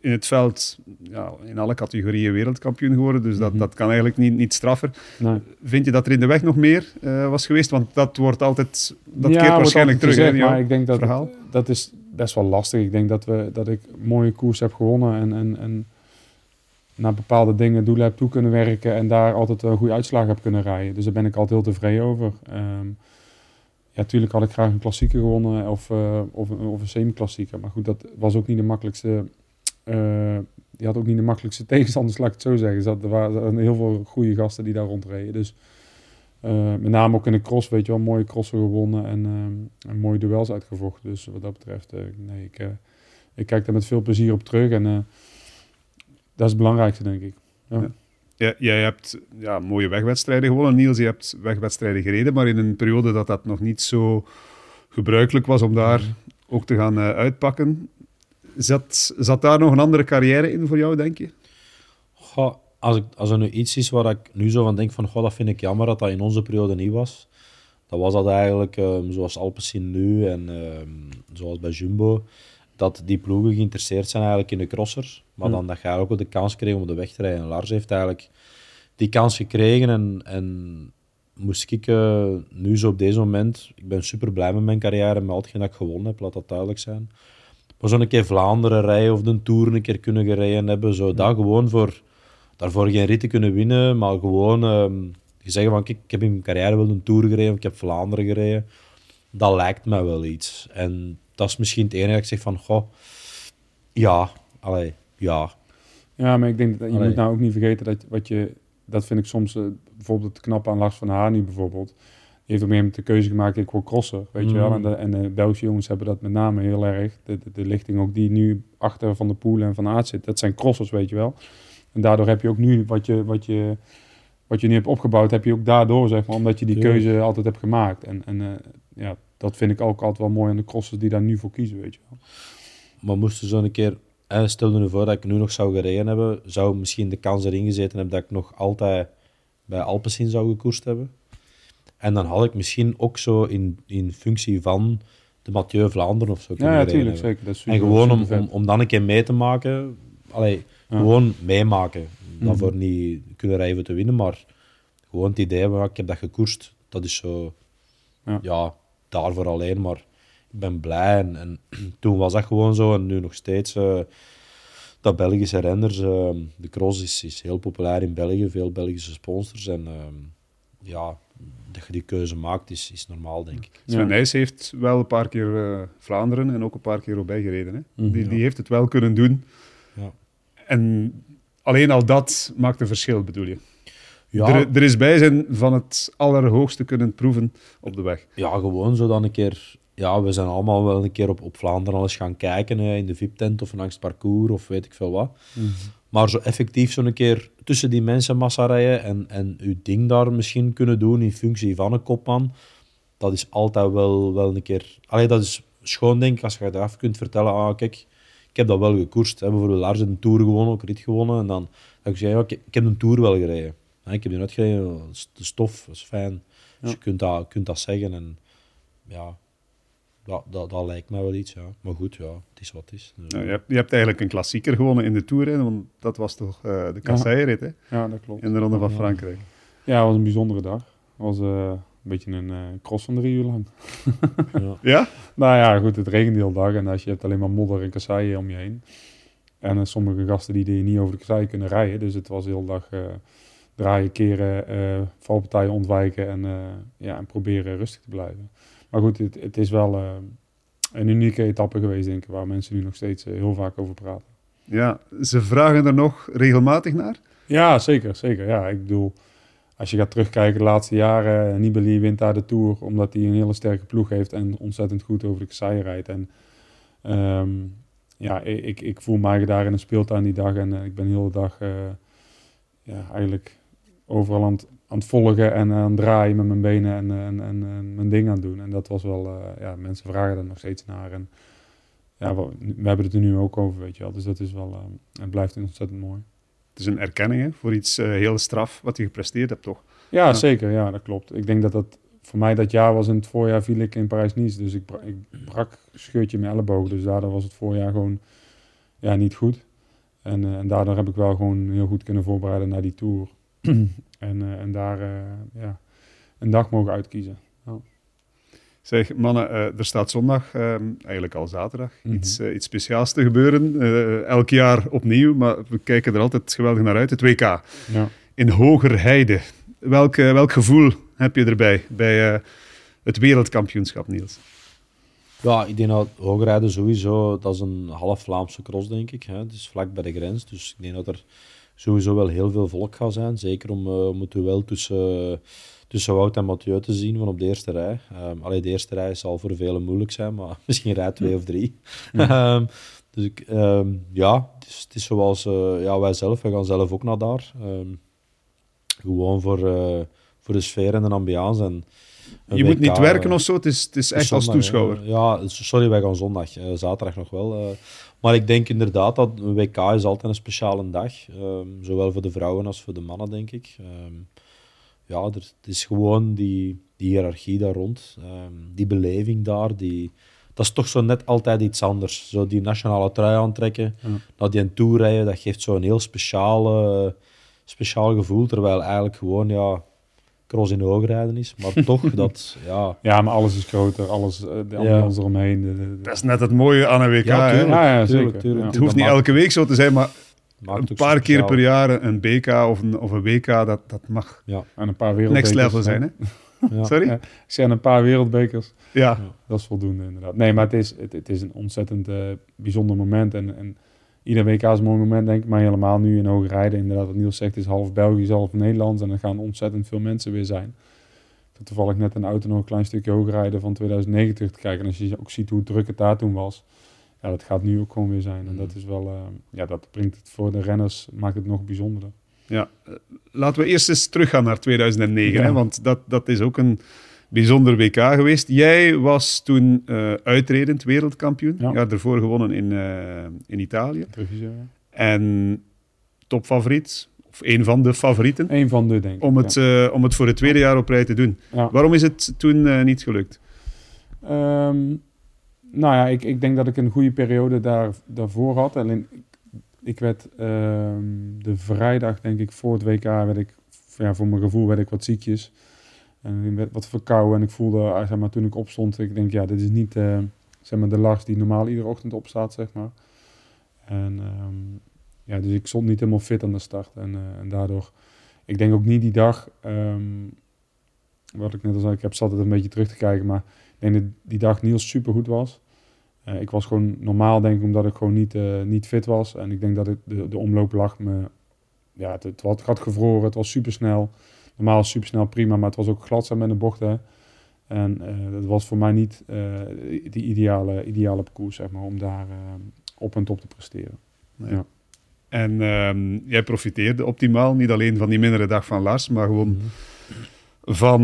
in het veld, ja, in alle categorieën wereldkampioen geworden. Dus dat, mm -hmm. dat kan eigenlijk niet, niet straffer. Nee. Vind je dat er in de weg nog meer uh, was geweest? Want dat wordt altijd, dat ja, keert waarschijnlijk terug. Gezegd, hè, maar ik denk dat verhaal. Het, dat is best wel lastig. Ik denk dat, we, dat ik mooie koers heb gewonnen en, en, en naar bepaalde dingen, doelen heb toe kunnen werken en daar altijd een goede uitslag heb kunnen rijden. Dus daar ben ik altijd heel tevreden over. Um, ja, natuurlijk had ik graag een klassieker gewonnen of, uh, of, of een semi-klassieker. Maar goed, dat was ook niet de makkelijkste. Uh, die had ook niet de makkelijkste tegenstanders, laat ik het zo zeggen. Er waren heel veel goede gasten die daar rondreden. Dus met name ook in de cross, weet je wel, mooie crossen gewonnen en, en mooie duels uitgevochten. Dus wat dat betreft, nee, ik, ik kijk daar met veel plezier op terug. En dat is het belangrijkste, denk ik. Ja. Ja, jij hebt ja, mooie wegwedstrijden gewonnen, Niels. Je hebt wegwedstrijden gereden, maar in een periode dat dat nog niet zo gebruikelijk was om daar ook te gaan uh, uitpakken. Zat, zat daar nog een andere carrière in voor jou, denk je? Goh, als, ik, als er nu iets is waar ik nu zo van denk van, goh, dat vind ik jammer dat dat in onze periode niet was. Dan was dat eigenlijk um, zoals Alpecin nu en um, zoals bij Jumbo dat die ploegen geïnteresseerd zijn eigenlijk in de crossers. Maar dan dat je ook de kans kreeg om op de weg te rijden. En Lars heeft eigenlijk die kans gekregen. En, en moest ik uh, nu zo op deze moment... Ik ben super blij met mijn carrière, met hetgeen dat ik gewonnen heb, laat dat duidelijk zijn. Maar zo'n keer Vlaanderen rijden of de Tour een keer kunnen gereden hebben. Zo dat gewoon voor... Daarvoor geen rit te kunnen winnen, maar gewoon... Je zeggen van, kijk, ik heb in mijn carrière wel een Tour gereden, of ik heb Vlaanderen gereden. Dat lijkt mij wel iets. En dat is misschien het enige dat ik zeg van, goh, ja, allee, ja. Ja, maar ik denk dat je allee. moet nou ook niet vergeten dat wat je, dat vind ik soms uh, bijvoorbeeld het knappe aan Lars van Haar nu bijvoorbeeld. Die heeft op een moment de keuze gemaakt, ik word crosser, weet mm. je wel. En de, en de Belgische jongens hebben dat met name heel erg. De, de, de, lichting ook die nu achter Van de Poel en Van Aert zit, dat zijn crossers, weet je wel. En daardoor heb je ook nu wat je, wat je, wat je nu hebt opgebouwd, heb je ook daardoor, zeg maar, omdat je die keuze altijd hebt gemaakt. En, en uh, ja, dat vind ik ook altijd wel mooi aan de crossers die daar nu voor kiezen, weet je wel. Maar moesten zo een keer, eh, stel je voor dat ik nu nog zou gereden hebben, zou misschien de kans erin gezeten hebben dat ik nog altijd bij Alpecin zou gekoerst hebben. En dan had ik misschien ook zo in, in functie van de Mathieu Vlaanderen of zo kunnen Ja, natuurlijk, ja, zeker. Dat is super, en gewoon om, om, om dan een keer mee te maken, allee, ja. gewoon meemaken. Mm -hmm. Daarvoor niet kunnen rijden te winnen, maar gewoon het idee van, ik heb dat gekoerst, dat is zo, ja, ja daarvoor alleen, maar ben blij. En, en, toen was dat gewoon zo, en nu nog steeds. Uh, dat Belgische renners, uh, de cross is, is heel populair in België, veel Belgische sponsors. En uh, ja, dat je die keuze maakt, is, is normaal, denk ik. Sven. Nys heeft wel een paar keer eh, Vlaanderen en ook een paar keer Roubaix gereden. Hè? Mhm. die, Ja. die heeft het wel kunnen doen. Ja. En alleen al dat maakt een verschil, bedoel je? Ja, Er, er is bij zijn van het allerhoogste kunnen proeven op de weg. ja, gewoon zo dan een keer... Ja, we zijn allemaal wel een keer op, op Vlaanderen al eens gaan kijken, hè, in de VIP-tent of langs het parcours of weet ik veel wat. Mhm. Maar zo effectief zo'n keer tussen die mensenmassa rijden en, en uw ding daar misschien kunnen doen in functie van een kopman, dat is altijd wel, wel een keer... Allee, dat is schoon, denk ik, als je eraf kunt vertellen, ah, kijk, ik heb dat wel gekoerst. Hè. Bijvoorbeeld Lars een Tour gewonnen, ook rit gewonnen, en dan, kan ik zeggen, ja, ik, ik heb een Tour wel gereden. Hè, ik heb die uitgereden, de stof, dat is fijn. Dus Ja. je kunt dat, kunt dat zeggen en ja... Dat, dat, dat lijkt mij wel iets, ja. Maar goed, ja, het is wat het is. Dus, Nou, je, hebt, je hebt eigenlijk een klassieker gewonnen in de Tour, hè? want dat was toch eh, de kasseirrit hè? Ja, dat klopt. in de Ronde van Ja. Frankrijk. Ja, het was een bijzondere dag. Het was eh, een beetje een eh, cross van drie uur lang. ja. Ja? Nou ja, goed, het regent de hele dag en als je hebt alleen maar modder en kasseien om je heen. En sommige gasten die, die niet over de kasseien kunnen rijden. Dus het was de hele dag eh, draaien, keren, eh, valpartijen ontwijken en, eh, ja, en proberen rustig te blijven. Maar goed, het, het is wel eh, een unieke etappe geweest, denk ik, waar mensen nu nog steeds eh, heel vaak over praten. ja, ze vragen er nog regelmatig naar. Ja, zeker, zeker. Ja, ik bedoel, als je gaat terugkijken de laatste jaren, eh, Nibali wint daar de Tour omdat hij een hele sterke ploeg heeft en ontzettend goed over de kasseien rijdt. En ehm, ja, ik, ik voel mij daar in een speeltuin die dag en ik ben de hele dag ja, eigenlijk overal aan het, aan het volgen en aan het draaien met mijn benen en, en, en, en mijn ding aan het doen. En dat was wel, eh, ja, mensen vragen er nog steeds naar. En ja, we, we hebben het er nu ook over, weet je wel. Dus dat is wel, eh, het blijft ontzettend mooi. Het is een erkenning hè, voor iets eh, heel straf wat je gepresteerd hebt, toch? Ja, Ja. zeker. Ja, dat klopt. Ik denk dat dat voor mij dat jaar was in het voorjaar viel ik in Parijs-Nice. Dus ik, bra- ik brak scheurtje in mijn elleboog. Dus daardoor was het voorjaar gewoon ja, niet goed. En, eh, en daardoor heb ik wel gewoon heel goed kunnen voorbereiden naar die Tour. en, eh, en daar eh, ja, een dag mogen uitkiezen. Zeg, mannen, eh, er staat zondag, ehm, eigenlijk al zaterdag, Mhm. iets, iets speciaals te gebeuren. Eh, elk jaar opnieuw, maar we kijken er altijd geweldig naar uit. Het WK Ja. in Hogerheide. Welk, welk gevoel heb je erbij bij eh, het wereldkampioenschap, Niels? Ja, ik denk dat hoogrijden sowieso, dat is een half Vlaamse cross, denk ik. Hè. Het is vlak bij de grens, dus ik denk dat er sowieso wel heel veel volk gaat zijn. Zeker om, eh, om het duel tussen, tussen Wout en Mathieu te zien van op de eerste rij. Um, allee, de eerste rij zal voor velen moeilijk zijn, maar misschien rij twee of drie. Ehm, dus ik, ehm, ja, het is, het is zoals eh, ja, wij zelf, wij gaan zelf ook naar daar. Ehm, gewoon voor, eh, voor de sfeer en de ambiance. En Je moet niet werken of zo, het is, het is echt als toeschouwer. Ja, sorry, wij gaan zondag. zaterdag nog wel. Maar ik denk inderdaad dat een WK is altijd een speciale dag. ehm, zowel voor de vrouwen als voor de mannen, denk ik. Ehm, ja, er, het is gewoon die, die hiërarchie daar rond. ehm, die beleving daar. Die, dat is toch zo net altijd iets anders. Zo die nationale trui aantrekken, Ja. naar die een tour rijden, dat geeft zo'n heel speciale, speciaal gevoel. Terwijl eigenlijk gewoon, ja, cross in hoogrijden is. Maar toch, dat, ja... ja, maar alles is groter. Alles, eh, de ambiance eromheen. De, de- de- Dat is net het mooie aan een WK. Ja, tuurlijk. Ja, ja, tuurlijk, zeker. tuurlijk. Ja. Het hoeft niet elke week zo te zijn, maar maakt een paar keer per jaar een BK of een, of een WK, dat, dat mag En een paar wereldbekers. next level zijn. Hè? Ja. Sorry? Ja. Ik zei een paar wereldbekers. Ja. Dat is voldoende, inderdaad. Nee, maar het is, het, het is een ontzettend eh, bijzonder moment. En, en ieder WK is een mooi moment, denk ik. Maar helemaal nu in hoge rijden. Inderdaad, wat Niels zegt, is half Belgisch, half Nederlands. En er gaan ontzettend veel mensen weer zijn. Ik toevallig net een auto nog een klein stukje hoger rijden van 2090 te kijken. En als je ook ziet hoe druk het daar toen was. Ja, dat gaat nu ook gewoon weer zijn. En Mm. dat is wel, eh, ja, dat brengt het voor de renners, maakt het nog bijzonderder. Ja, eh, laten we eerst eens teruggaan naar 2009, Ja. hè, want dat, dat is ook een bijzonder WK geweest. Jij was toen eh uitredend wereldkampioen. Ja. Daarvoor gewonnen in, eh, in Italië. Ja. En topfavoriet, of een van de favorieten, Eén van de, denk ik. om het, ja. eh, om het voor het tweede jaar op rij te doen. Waarom is het toen niet gelukt? Ehm, nou ja, ik, ik denk dat ik een goede periode daar, daarvoor had. Alleen, ik, ik werd ehm, de vrijdag, denk ik, voor het WK, werd ik, ja, voor mijn gevoel, werd ik wat ziekjes. En ik werd wat verkouden en ik voelde, ah, zeg maar, toen ik opstond, ik denk, ja, dit is niet, eh, zeg maar, de Lars die normaal iedere ochtend opstaat, zeg maar. En ehm, ja, dus ik stond niet helemaal fit aan de start. En, eh, en daardoor, ik denk ook niet die dag, ehm, wat ik net al zei, ik heb zat het een beetje terug te kijken, maar ik denk dat die dag Niels super goed was. Eh, ik was gewoon normaal, denk ik, omdat ik gewoon niet, niet fit was. En ik denk dat het, de, de omloop lag me... Ja, het, het, had, het had gevroren, het was super snel. Normaal super snel prima, maar het was ook glad zijn met de bochten. En uh, dat was voor mij niet uh, de ideale, ideale parcours, zeg maar, om daar uh, op en top te presteren. Nee. Ja. En um, jij profiteerde optimaal, niet alleen van die mindere dag van Lars, maar gewoon mm -hmm. van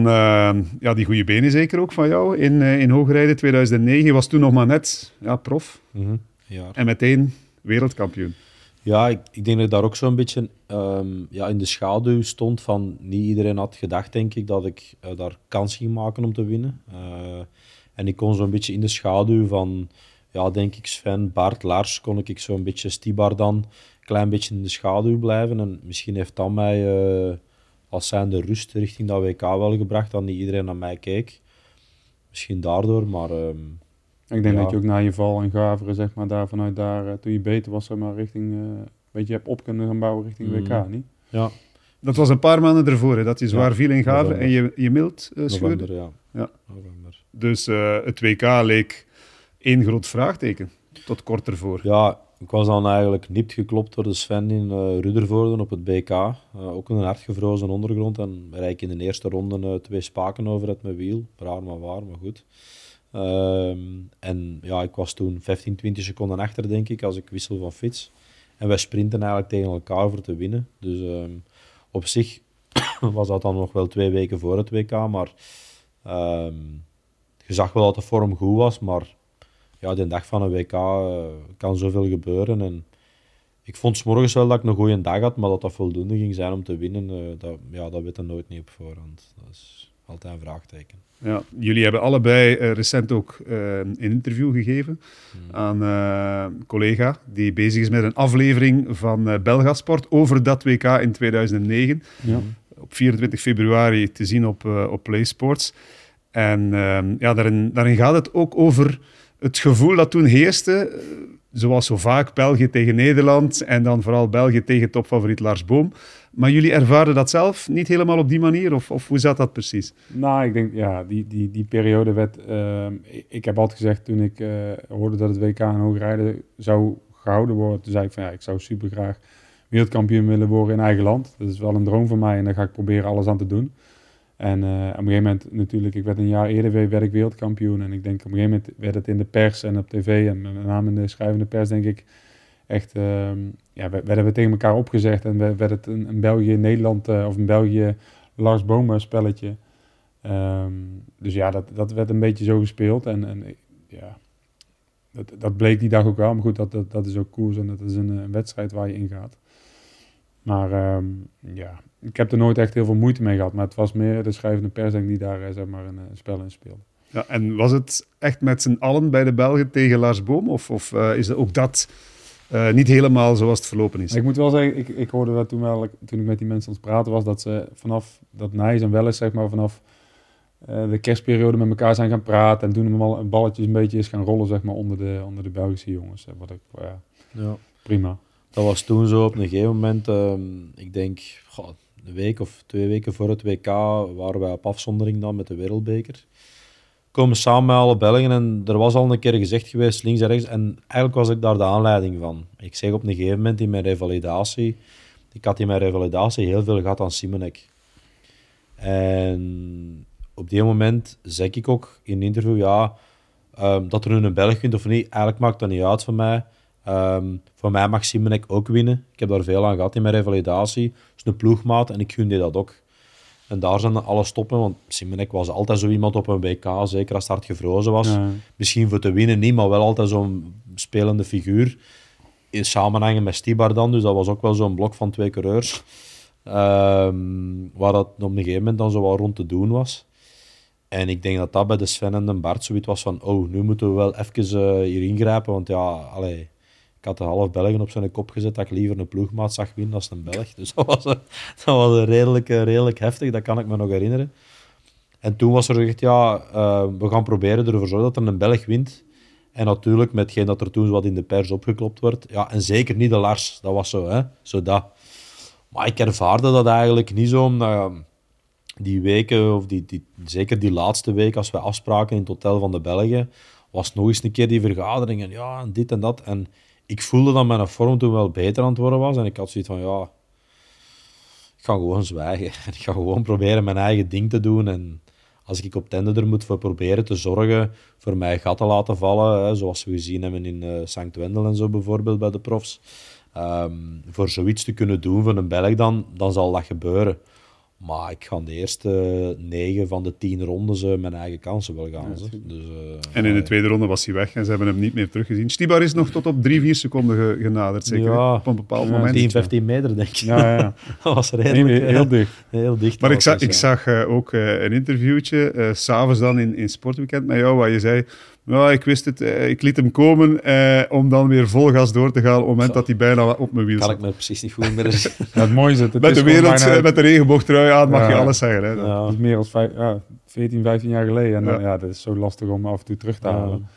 ja, die goede benen zeker ook van jou in, in hoogrijden 2009. Je was toen nog maar net ja, prof mm -hmm. ja. en meteen wereldkampioen. Ja, ik, ik, denk dat ik daar ook zo'n beetje um, ja, in de schaduw stond van niet iedereen had gedacht, denk ik, dat ik uh, daar kans ging maken om te winnen. Uh, en ik kon zo'n beetje in de schaduw van, ja, denk ik, Sven, Bart, Lars, kon ik zo'n beetje Stibar dan een klein beetje in de schaduw blijven. En misschien heeft dat mij uh, als zijnde rust richting dat WK wel gebracht, dat niet iedereen naar mij keek. Misschien daardoor, maar... Um, ik denk ja. dat je ook na je val en gaveren, zeg maar, daar vanuit daar, uh, toen je beter was, zeg maar, richting, uh, weet je, hebt op kunnen gaan bouwen richting Mm. WK, niet? Ja. Dat was een paar maanden ervoor, hè, dat je zwaar Ja, viel in gaveren en je, je mild uh, scheurde. November, ja. Ja. November. Dus uh, het WK leek één groot vraagteken, tot kort ervoor. Ja, ik was dan eigenlijk nipt geklopt door de Sven in uh, Ruddervoorde op het BK. Uh, ook in een hardgevrozen ondergrond. En rijd ik in de eerste ronde uh, twee spaken over het mijn wiel. Raar maar waar, maar goed. Um, en ja, ik was toen 15, 20 seconden achter, denk ik, als ik wissel van fiets. En wij sprinten eigenlijk tegen elkaar voor te winnen. Dus um, op zich was dat dan nog wel twee weken voor het WK. Maar um, je zag wel dat de vorm goed was. Maar ja, de dag van een WK uh, kan zoveel gebeuren. En ik vond s wel dat ik een goede dag had, maar dat dat voldoende ging zijn om te winnen, uh, dat, ja, dat weet je nooit niet op voorhand. Dat is altijd een vraagteken. Ja, jullie hebben allebei uh, recent ook uh, een interview gegeven Hmm. aan uh, een collega die bezig is met een aflevering van Belgasport over dat WK in 2009. Ja. Op 24 februari te zien op, op PlaySports. En ja, daarin, daarin gaat het ook over het gevoel dat toen heerste, zoals zo vaak België tegen Nederland en dan vooral België tegen topfavoriet Lars Boom. Maar jullie ervaren dat zelf niet helemaal op die manier? Of, of hoe zat dat precies? Nou, ik denk, ja, die, die, die periode werd... Uh, ik, heb altijd gezegd, toen ik uh, hoorde dat het WK in hoogrijden zou gehouden worden, toen zei ik van ja, ik zou super graag wereldkampioen willen worden in eigen land. Dat is wel een droom van mij en daar ga ik proberen alles aan te doen. En uh, op een gegeven moment natuurlijk, ik werd een jaar eerder ik wereldkampioen. En ik denk op een gegeven moment werd het in de pers en op tv en met name in de schrijvende pers, denk ik, echt, uh, ja, werden we tegen elkaar opgezegd en werd het een, een België-Nederland uh, of een België-Lars Bomen spelletje. Um, dus ja, dat, dat werd een beetje zo gespeeld. En, en ja, dat, dat bleek die dag ook wel. Maar goed, dat, dat, dat is ook koers en dat is een, wedstrijd waar je in gaat. Maar um, ja, ik heb er nooit echt heel veel moeite mee gehad. Maar het was meer de schrijvende pers die daar uh, zeg maar een, spel in speelde. Ja, en was het echt met z'n allen bij de Belgen tegen Lars Boom? Of, of is ook dat uh, niet helemaal zoals het verlopen is? Ik moet wel zeggen, ik, ik hoorde dat toen, wel, toen ik met die mensen aan het praten was, dat ze vanaf dat Nijs en Welles, zeg maar, vanaf uh, de kerstperiode met elkaar zijn gaan praten. En toen hem al een balletje een beetje is gaan rollen, zeg maar, onder de, onder de Belgische jongens. Wat ik, ja, ja. prima. Dat was toen zo op een gegeven moment, um, ik denk, goh, een week of twee weken voor het WK waren wij op afzondering dan met de Wereldbeker. Komen samen met alle Belgen en er was al een keer gezegd geweest, links en rechts. En eigenlijk was ik daar de aanleiding van. Ik zeg op een gegeven moment in mijn revalidatie, ik had in mijn revalidatie heel veel gehad aan Simonek. En op die moment zeg ik ook in een interview, ja, um, dat er nu een Belg wint of niet, eigenlijk maakt dat niet uit voor mij. Um, voor mij mag Simonek ook winnen. Ik heb daar veel aan gehad in mijn revalidatie. Het is een ploegmaat en ik gun die dat ook. En daar zijn alle stoppen, want Simonek was altijd zo iemand op een WK, zeker als het hard gevrozen was. Ja. Misschien voor te winnen niet, maar wel altijd zo'n spelende figuur. In samenhangen met Stibar dan, dus dat was ook wel zo'n blok van twee coureurs. Um, waar dat op een gegeven moment dan zo wat rond te doen was. En ik denk dat dat bij de Sven en de Bart zoiets was van oh, nu moeten we wel even uh, hier ingrijpen, want ja, allee, ik had de half Belgen op zijn kop gezet dat ik liever een ploegmaat zag winnen als een Belg. Dus dat was, dat was redelijk, redelijk heftig, dat kan ik me nog herinneren. En toen was er gezegd, ja, uh, we gaan proberen ervoor zorgen dat er een Belg wint. En natuurlijk, met hetgeen dat er toen wat in de pers opgeklopt wordt. Ja, en zeker niet de Lars, dat was zo, hè. Zo dat. Maar ik ervaarde dat eigenlijk niet zo, omdat... die weken, of die, die, zeker die laatste week, als we afspraken in het Hotel van de Belgen, was nog eens een keer die vergadering en ja, en dit en dat. En ik voelde dat mijn vorm toen wel beter aan het worden was. En ik had zoiets van, ja, ik ga gewoon zwijgen. En ik ga gewoon proberen mijn eigen ding te doen. En als ik op tender er moet voor proberen te zorgen, voor mij gat te laten vallen, hè, zoals we gezien hebben in uh, St. Wendel en zo bijvoorbeeld bij de profs, ehm, voor zoiets te kunnen doen voor een Belg dan, dan zal dat gebeuren. Maar ik ga de eerste negen van de tien rondes uh, mijn eigen kansen wel gaan. dus, uh, en in de tweede ronde was hij weg en ze hebben hem niet meer teruggezien. Stibar is nog tot op drie, vier seconden genaderd, zeker? Ja, op een bepaald ja, moment. 10, 15 meter, denk ik. Ja, ja. dat was redelijk... heel dicht. Heel dicht. Maar ik, zag, ik zag uh, ook een interviewtje, s s'avonds dan in, in Sportweekend met jou, waar je zei ja, ik wist het. Eh, ik liet hem komen eh, om dan weer vol gas door te gaan op het moment dat hij bijna op mijn wiel zat. Kan ik me precies niet goed meer ja, Het mooie is het. met, de wereld, bijna... met de regenboogtrui aan mag je alles zeggen. Hè, ja. Dat is meer dan vijf, ja, 14, 15 jaar geleden. En dan, ja. dat is zo lastig om af en toe terug te halen.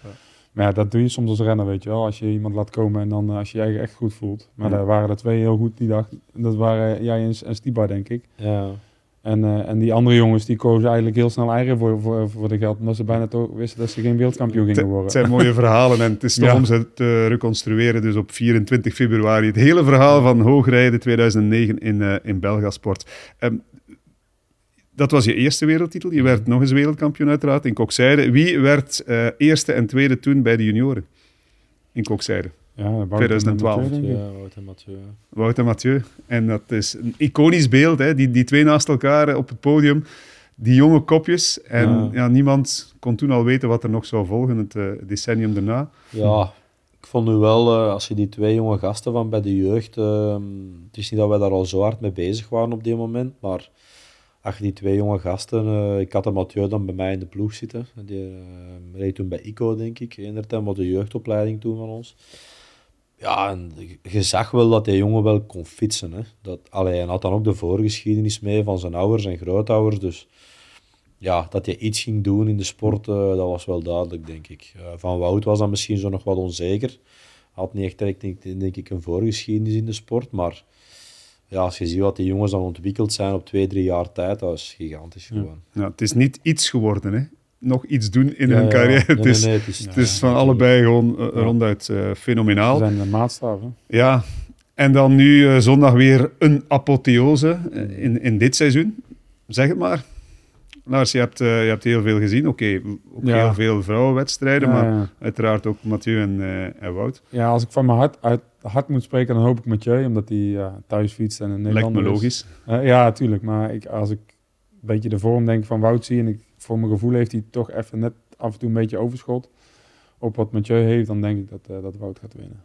Maar ja, dat doe je soms als renner, weet je wel. Als je iemand laat komen en dan eh, als je je echt goed voelt. Maar daar waren er twee heel goed die dag. Dat waren jij en, en Stibar, denk ik. Ja. En, uh, en die andere jongens die kozen eigenlijk heel snel eigen voor, voor, voor de geld, omdat ze bijna toch wisten dat ze geen wereldkampioen gingen worden. Het zijn mooie verhalen en het is toch om ze te reconstrueren. Dus op 24 februari het hele verhaal van Hoogrijden 2009 in, uh, in Belgasport. Um, dat was je eerste wereldtitel. Je werd nog eens wereldkampioen uiteraard in Kokzijde. Wie werd uh, eerste en tweede toen bij de junioren in Kokzijde? Ja, 2012. Mathieu, ja, Wout en Mathieu. Wout en Mathieu. En dat is een iconisch beeld, hè? Die, die twee naast elkaar op het podium. Die jonge kopjes. En ja. ja niemand kon toen al weten wat er nog zou volgen, het uh, decennium daarna. Ja, ik vond nu wel, uh, als je die twee jonge gasten van bij de jeugd... Uh, het is niet dat wij daar al zo hard mee bezig waren op die moment, maar... Ach, die twee jonge gasten, uh, ik had de Mathieu dan bij mij in de ploeg zitten. Die uh, reed toen bij ICO, denk ik. In de tijd, de jeugdopleiding toen van ons. Ja, en je zag wel dat die jongen wel kon fietsen. Hè. Dat, allee, hij had dan ook de voorgeschiedenis mee van zijn ouders en grootouders. Dus ja, dat hij iets ging doen in de sport, uh, dat was wel duidelijk, denk ik. Uh, van Wout was dan misschien zo nog wat onzeker. Had niet echt direct, denk, denk ik, een voorgeschiedenis in de sport. Maar ja, als je ziet wat die jongens dan ontwikkeld zijn op twee, drie jaar tijd, dat is gigantisch gewoon. Ja, het is niet iets geworden, hè? Nog iets doen in ja, hun carrière. Ja. Nee, het, is, nee, het, is, het is van allebei gewoon uh, ronduit uh, fenomenaal. Ze zijn de maatstaf. Ja, en dan nu uh, zondag weer een apotheose in, in dit seizoen. Zeg het maar. Lars, je hebt, je hebt heel veel gezien. Oké, okay, ook heel veel vrouwenwedstrijden, maar uiteraard ook Mathieu en, en Wout. Ja, als ik van mijn hart, uit hart moet spreken, dan hoop ik Mathieu, omdat hij thuis fietst en een Nederlander Lijkt me logisch. ja, natuurlijk. Maar ik, als ik een beetje de vorm denk van Wout zie en ik voor mijn gevoel heeft hij toch even net af en toe een beetje overschot op wat Mathieu heeft, dan denk ik dat, uh, dat Wout gaat winnen.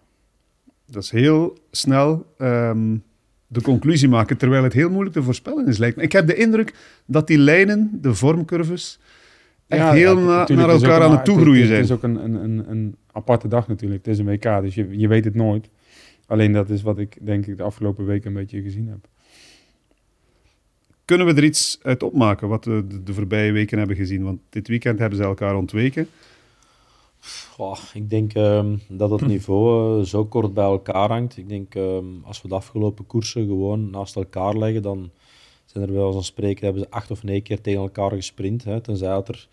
Dat is heel snel um, de conclusie maken, terwijl het heel moeilijk te voorspellen is, lijkt me. Ik heb de indruk dat die lijnen, de vormcurves, echt ja, heel ja, na, naar elkaar aan het toegroeien zijn. Het is ook een, een, een, een, aparte dag natuurlijk. Het is een WK, dus je, je weet het nooit. Alleen dat is wat ik denk ik de afgelopen weken een beetje gezien heb. Kunnen we er iets uit opmaken wat we de, de voorbije weken hebben gezien? Want dit weekend hebben ze elkaar ontweken. Ik denk um, dat het niveau uh, zo kort bij elkaar hangt. Ik denk um, als we de afgelopen koersen gewoon naast elkaar leggen, dan zijn er wel zo'n spreken, hebben ze acht of negen keer tegen elkaar gesprint. Hè, tenzij dat er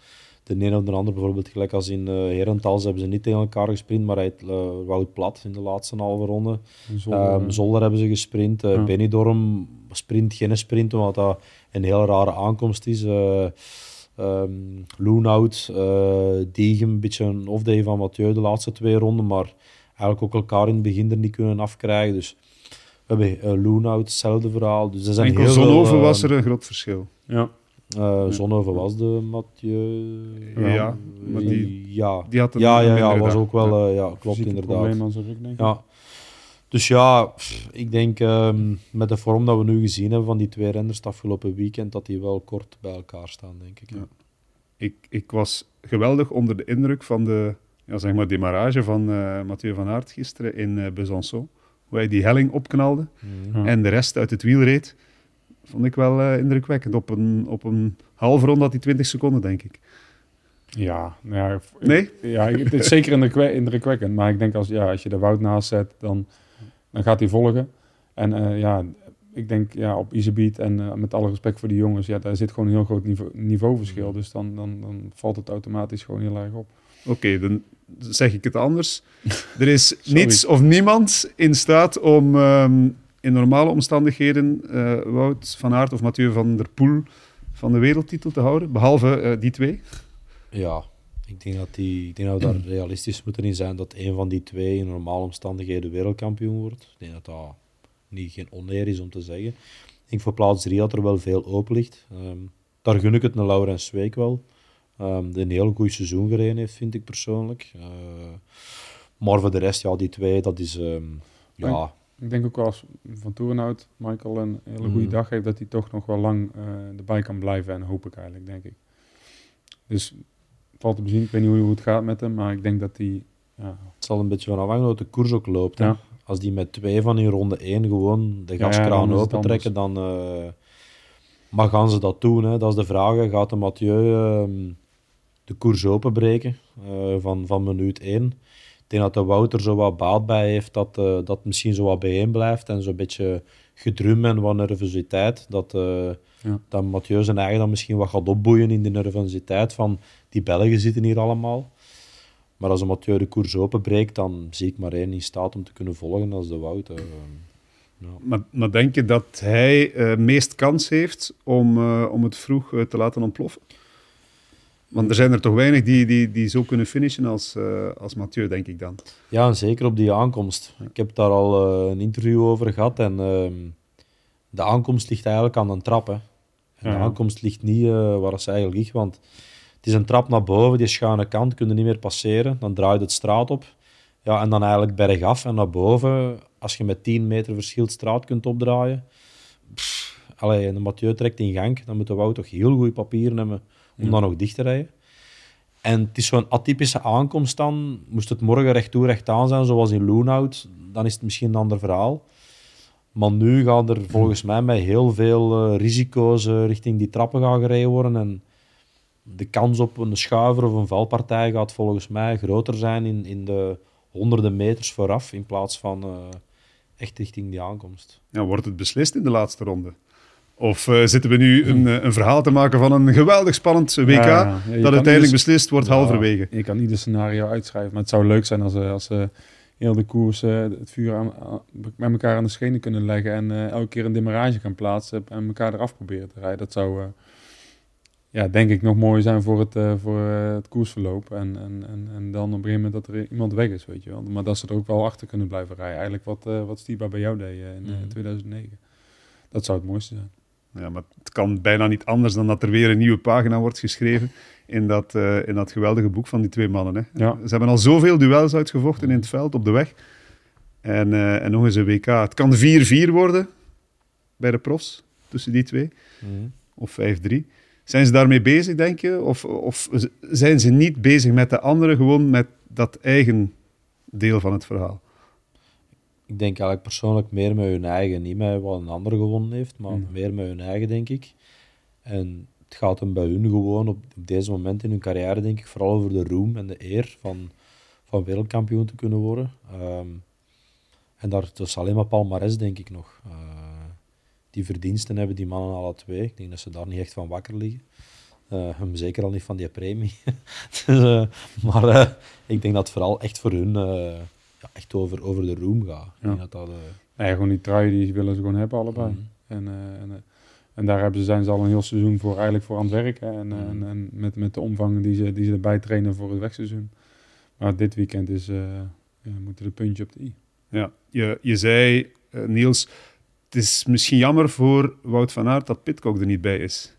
de een of de ander, bijvoorbeeld gelijk als in uh, Herentals, hebben ze niet tegen elkaar gesprint, maar hij uh, Wout Plat in de laatste halve ronde. Zolder, um, Zolder hebben ze gesprint. Uh, ja. Benidorm sprint, geen sprint, omdat dat een heel rare aankomst is. Uh, um, Loonhout, uh, Degen, een beetje een off-day van Mathieu de laatste twee ronden, maar eigenlijk ook elkaar in het begin er niet kunnen afkrijgen. Dus we hebben uh, Loonhout, hetzelfde verhaal. Dus er zijn Enkel heel veel, was er een groot verschil. Ja. Uh, was de Mathieu. Ja, ja maar die, ja. die had een ja, ja, ja, was ook wel, ja, ja klopt inderdaad. Aan zijn rug, denk ik. Ja. Dus ja, pff, ik denk um, met de vorm dat we nu gezien hebben van die twee renners het afgelopen weekend, dat die wel kort bij elkaar staan, denk ik. Ja. Ik, ik was geweldig onder de indruk van de ja, zeg maar demarrage van uh, Mathieu van Aert gisteren in uh, Besançon. Hoe hij die helling opknalde Mhm. en de rest uit het wiel reed. Vond ik wel uh, indrukwekkend. Op een, op een halve ronde had hij 20 seconden, denk ik. Ja, nou ja, ik- Nee? Ja, ik- het is zeker indrukwe- indrukwekkend. Maar ik denk als, ja, als je de Wout naast zet, dan, dan gaat hij volgen. En eh, ja, ik denk ja, op Isebeat en uh, met alle respect voor die jongens, ja, daar zit gewoon een heel groot niveau, niveauverschil. Dus dan, dan, dan valt het automatisch gewoon heel erg op. Oké, dan zeg ik het anders. er is niets of niemand in staat om um, in normale omstandigheden uh, Wout van Aert of Mathieu van der Poel van de wereldtitel te houden, behalve uh, die twee. Ja, ik denk dat, die, ik denk dat we daar realistisch moeten in zijn dat een van die twee in normale omstandigheden wereldkampioen wordt. Ik denk dat dat niet geen oneer is om te zeggen. Ik denk voor plaats 3 dat er wel veel open ligt. Um, daar gun ik het naar Laurens Zweek wel. Um, die een heel goed seizoen gereden heeft, vind ik persoonlijk. Uh, maar voor de rest, ja, die twee, dat is... Um, ja, ik denk ook wel als Van Toerenhout Michael een hele goede mm. dag heeft, dat hij toch nog wel lang uh, erbij kan blijven. En hoop ik eigenlijk, denk ik. Dus valt te bezien. Ik weet niet hoe het gaat met hem, maar ik denk dat hij... Ja. Het zal een beetje van afhangen hoe de koers ook loopt. Ja. Als die met twee van in ronde 1 gewoon de gaskraan ja, open trekken, dan... Uh, maar gaan ze dat doen? Hè? Dat is de vraag. Gaat de Mathieu uh, de koers openbreken uh, van, van minuut 1? Ik denk dat de Wouter zo wat baat bij heeft dat uh, dat misschien zo wat bijeen blijft en zo'n beetje gedrum en wat nervositeit. Dat, uh, ja. dat Mathieu zijn eigen dan misschien wat gaat opboeien in de nervositeit van die Belgen zitten hier allemaal. Maar als een Mathieu de koers openbreekt, dan zie ik maar één in staat om te kunnen volgen, als de Wouter. Ja. Maar, maar, denk je dat hij uh, meest kans heeft om, uh, om het vroeg uh, te laten ontploffen? Want er zijn er toch weinig die, die, die zo kunnen finishen als, als Mathieu, denk ik dan. Ja, en zeker op die aankomst. Ik heb daar al een interview over gehad en ehm, de aankomst ligt eigenlijk aan een trap. Hè. En de aankomst ligt niet waar ze eigenlijk ligt, want het is een trap naar boven, die schuine kant kun je niet meer passeren. Dan draait het straat op. Ja, en dan eigenlijk bergaf en naar boven. Als je met 10 meter verschil straat kunt opdraaien. Pff, allee, de Mathieu trekt in gang. Dan moeten we toch heel goede papieren hebben om dan nog dicht te rijden. En het is zo'n atypische aankomst dan. Moest het morgen recht toe, recht aan zijn, zoals in Loonhout, dan is het misschien een ander verhaal. Maar nu gaan er volgens mij met heel veel uh, risico's uh, richting die trappen gaan gereden worden. En de kans op een schuiver of een valpartij gaat volgens mij groter zijn in, in de honderden meters vooraf in plaats van uh, echt richting die aankomst. Ja, wordt het beslist in de laatste ronde? Of uh, zitten we nu een, eh, een, verhaal te maken van een geweldig spannend WK dat uiteindelijk dus, beslist wordt halverwege? Je kan ieder scenario uitschrijven, maar het zou leuk zijn als, als ze heel de koers het vuur aan, met elkaar aan de schenen kunnen leggen en elke keer een demarrage gaan plaatsen en elkaar eraf proberen te rijden. Dat zou ja, denk ik nog mooi zijn voor het, uh, voor, uh, het koersverloop. En, en, en, en dan op een gegeven moment dat er iemand weg is, weet je wel. Maar dat ze er ook wel achter kunnen blijven rijden. Eigenlijk wat, uh, wat Stiba bij jou deed in mm. 2009. Dat zou het mooiste zijn. Ja, maar het kan bijna niet anders dan dat er weer een nieuwe pagina wordt geschreven in dat, in dat geweldige boek van die twee mannen. Hè. Ja. Ze hebben al zoveel duels uitgevochten in het veld, op de weg. En, en nog eens een WK. Het kan 4-4 worden bij de profs, tussen die twee. Mm. Of 5-3. Zijn ze daarmee bezig, denk je? Of, of zijn ze niet bezig met de anderen, gewoon met dat eigen deel van het verhaal? Ik denk eigenlijk persoonlijk meer met hun eigen. Niet met wat een ander gewonnen heeft, maar hmm. meer met hun eigen, denk ik. En het gaat hem bij hun gewoon op, op deze moment in hun carrière, denk ik, vooral over de roem en de eer van, van wereldkampioen te kunnen worden. Um, en daar is alleen maar palmares, denk ik nog. Uh, die verdiensten hebben die mannen alle twee. Ik denk dat ze daar niet echt van wakker liggen. Uh, zeker al niet van die premie. dus, uh, maar ik denk dat het vooral echt voor hun ja, echt over, over de gaat. Ja. Dat dat, ja, gewoon die trui die willen ze gewoon hebben allebei. Mm. En, en, en, daar hebben ze, zijn ze al een heel seizoen voor, eigenlijk voor aan het werken. En, mm. en, en, met, met de omvang die ze, die ze erbij trainen voor het wegseizoen. Maar dit weekend is, ja, moeten de puntje op de i. Ja, je, je zei, Niels, het is misschien jammer voor Wout van Aert dat Pitcock er niet bij is.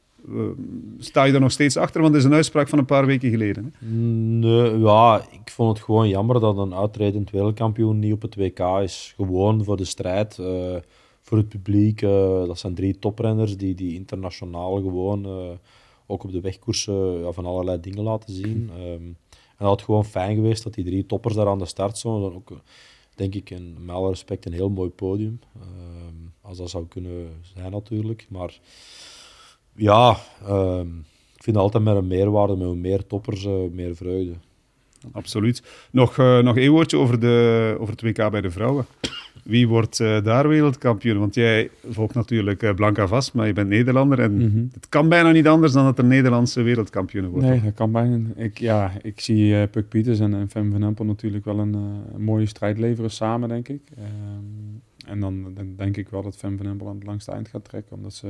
Sta je daar nog steeds achter? Want het is een uitspraak van een paar weken geleden. Hè? Nee, ja, ik vond het gewoon jammer dat een uitredend wereldkampioen niet op het WK is. Gewoon voor de strijd, uh, voor het publiek. Uh, dat zijn drie toprenners die, die internationaal gewoon uh, ook op de wegkoersen ja, van allerlei dingen laten zien. Um, en dat had gewoon fijn geweest dat die drie toppers daar aan de start stonden. Ook, denk ik, een, met alle respect, een heel mooi podium. Ehm, als dat zou kunnen zijn natuurlijk. Maar ja, ehm, ik vind altijd met een meerwaarde, met meer toppers, uh, meer vreugde. Absoluut. Nog, uh, nog één woordje over, de, over het WK bij de vrouwen. Wie wordt uh, daar wereldkampioen? Want jij volgt natuurlijk Blanca vast, maar je bent Nederlander. En Mhm. het kan bijna niet anders dan dat er Nederlandse wereldkampioen wordt. Nee, dat kan bijna. Ik, ja, ik zie eh Puk Pieters en, en Fem van Empel natuurlijk wel een, eh, een mooie strijd leveren samen, denk ik. Ehm, en dan, dan denk ik wel dat Fem van Empel aan het langste eind gaat trekken. Omdat ze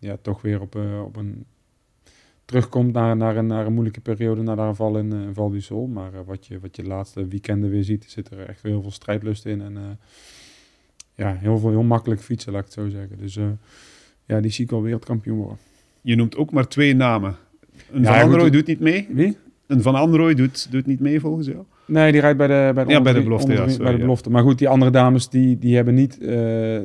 ja, toch weer op, eh, op een... terugkomt naar, naar, een, naar een moeilijke periode na haar val in, eh, in Val du Sol. Maar eh, wat, je, wat je de laatste weekenden weer ziet, zit er echt weer heel veel strijdlust in. En eh, ja, heel, veel, heel makkelijk fietsen, laat ik het zo zeggen. Dus eh, ja, die zie ik wel wereldkampioen worden. Je noemt ook maar twee namen. Een Ja, Van Androoy doet niet mee. Wie? Een Van Androoy doet, doet niet mee volgens jou. Nee, die rijdt bij de, bij de, Ja, bij de belofte, onder- ja, sorry, bij de ja. belofte. Maar goed, die andere dames, die, die hebben niet eh,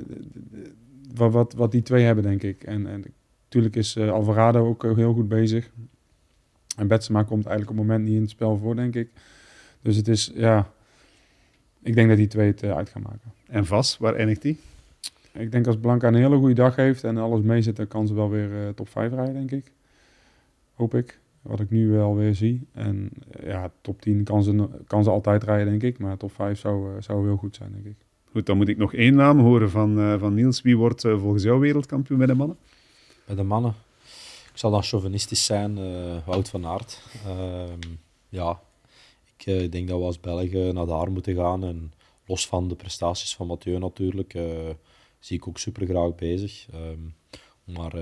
wat, wat, wat die twee hebben, denk ik. En, en natuurlijk is eh, Alvarado ook eh, heel goed bezig. En Betsema komt eigenlijk op het moment niet in het spel voor, denk ik. Dus het is, ja... Ik denk dat die twee het eh, uit gaan maken. En Vas, waar eindigt die? Ik denk als Blanca een hele goede dag heeft en alles meezit, dan kan ze wel weer top 5 rijden, denk ik. Hoop ik. Wat ik nu wel weer zie. En ja, top 10 kan ze, kan ze altijd rijden, denk ik. Maar top 5 zou, zou heel goed zijn, denk ik. Goed, dan moet ik nog één naam horen van, eh, van Niels. Wie wordt eh, volgens jou wereldkampioen bij de mannen? Bij de mannen. Ik zal dan chauvinistisch zijn, eh, Wout van Aert. Ehm, ja, ik denk dat we als Belgen naar daar moeten gaan. En los van de prestaties van Mathieu natuurlijk, zie ik ook super graag bezig. Ehm, maar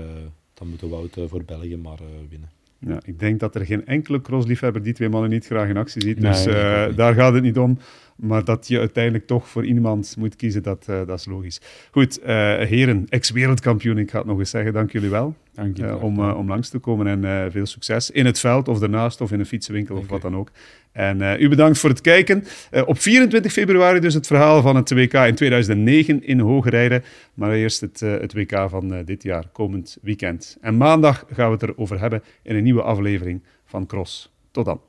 dan moeten Wout voor België maar winnen. Ja, ik denk dat er geen enkele crossliefhebber die twee mannen niet graag in actie ziet. Nee, dus eh, daar gaat het niet om. Maar dat je uiteindelijk toch voor iemand moet kiezen, dat, eh, dat is logisch. Goed, eh, heren, ex-wereldkampioen, ik ga het nog eens zeggen, dank jullie wel Dank je. om, om langs te komen. En veel succes in het veld of daarnaast of in een fietsenwinkel of wat dan ook. En eh, u bedankt voor het kijken. Eh, op 24 februari dus het verhaal van het WK in 2009 in Hoogrijden. Maar eerst het, eh, het WK van dit jaar, komend weekend. En maandag gaan we het erover hebben in een nieuwe aflevering van Cross. Tot dan.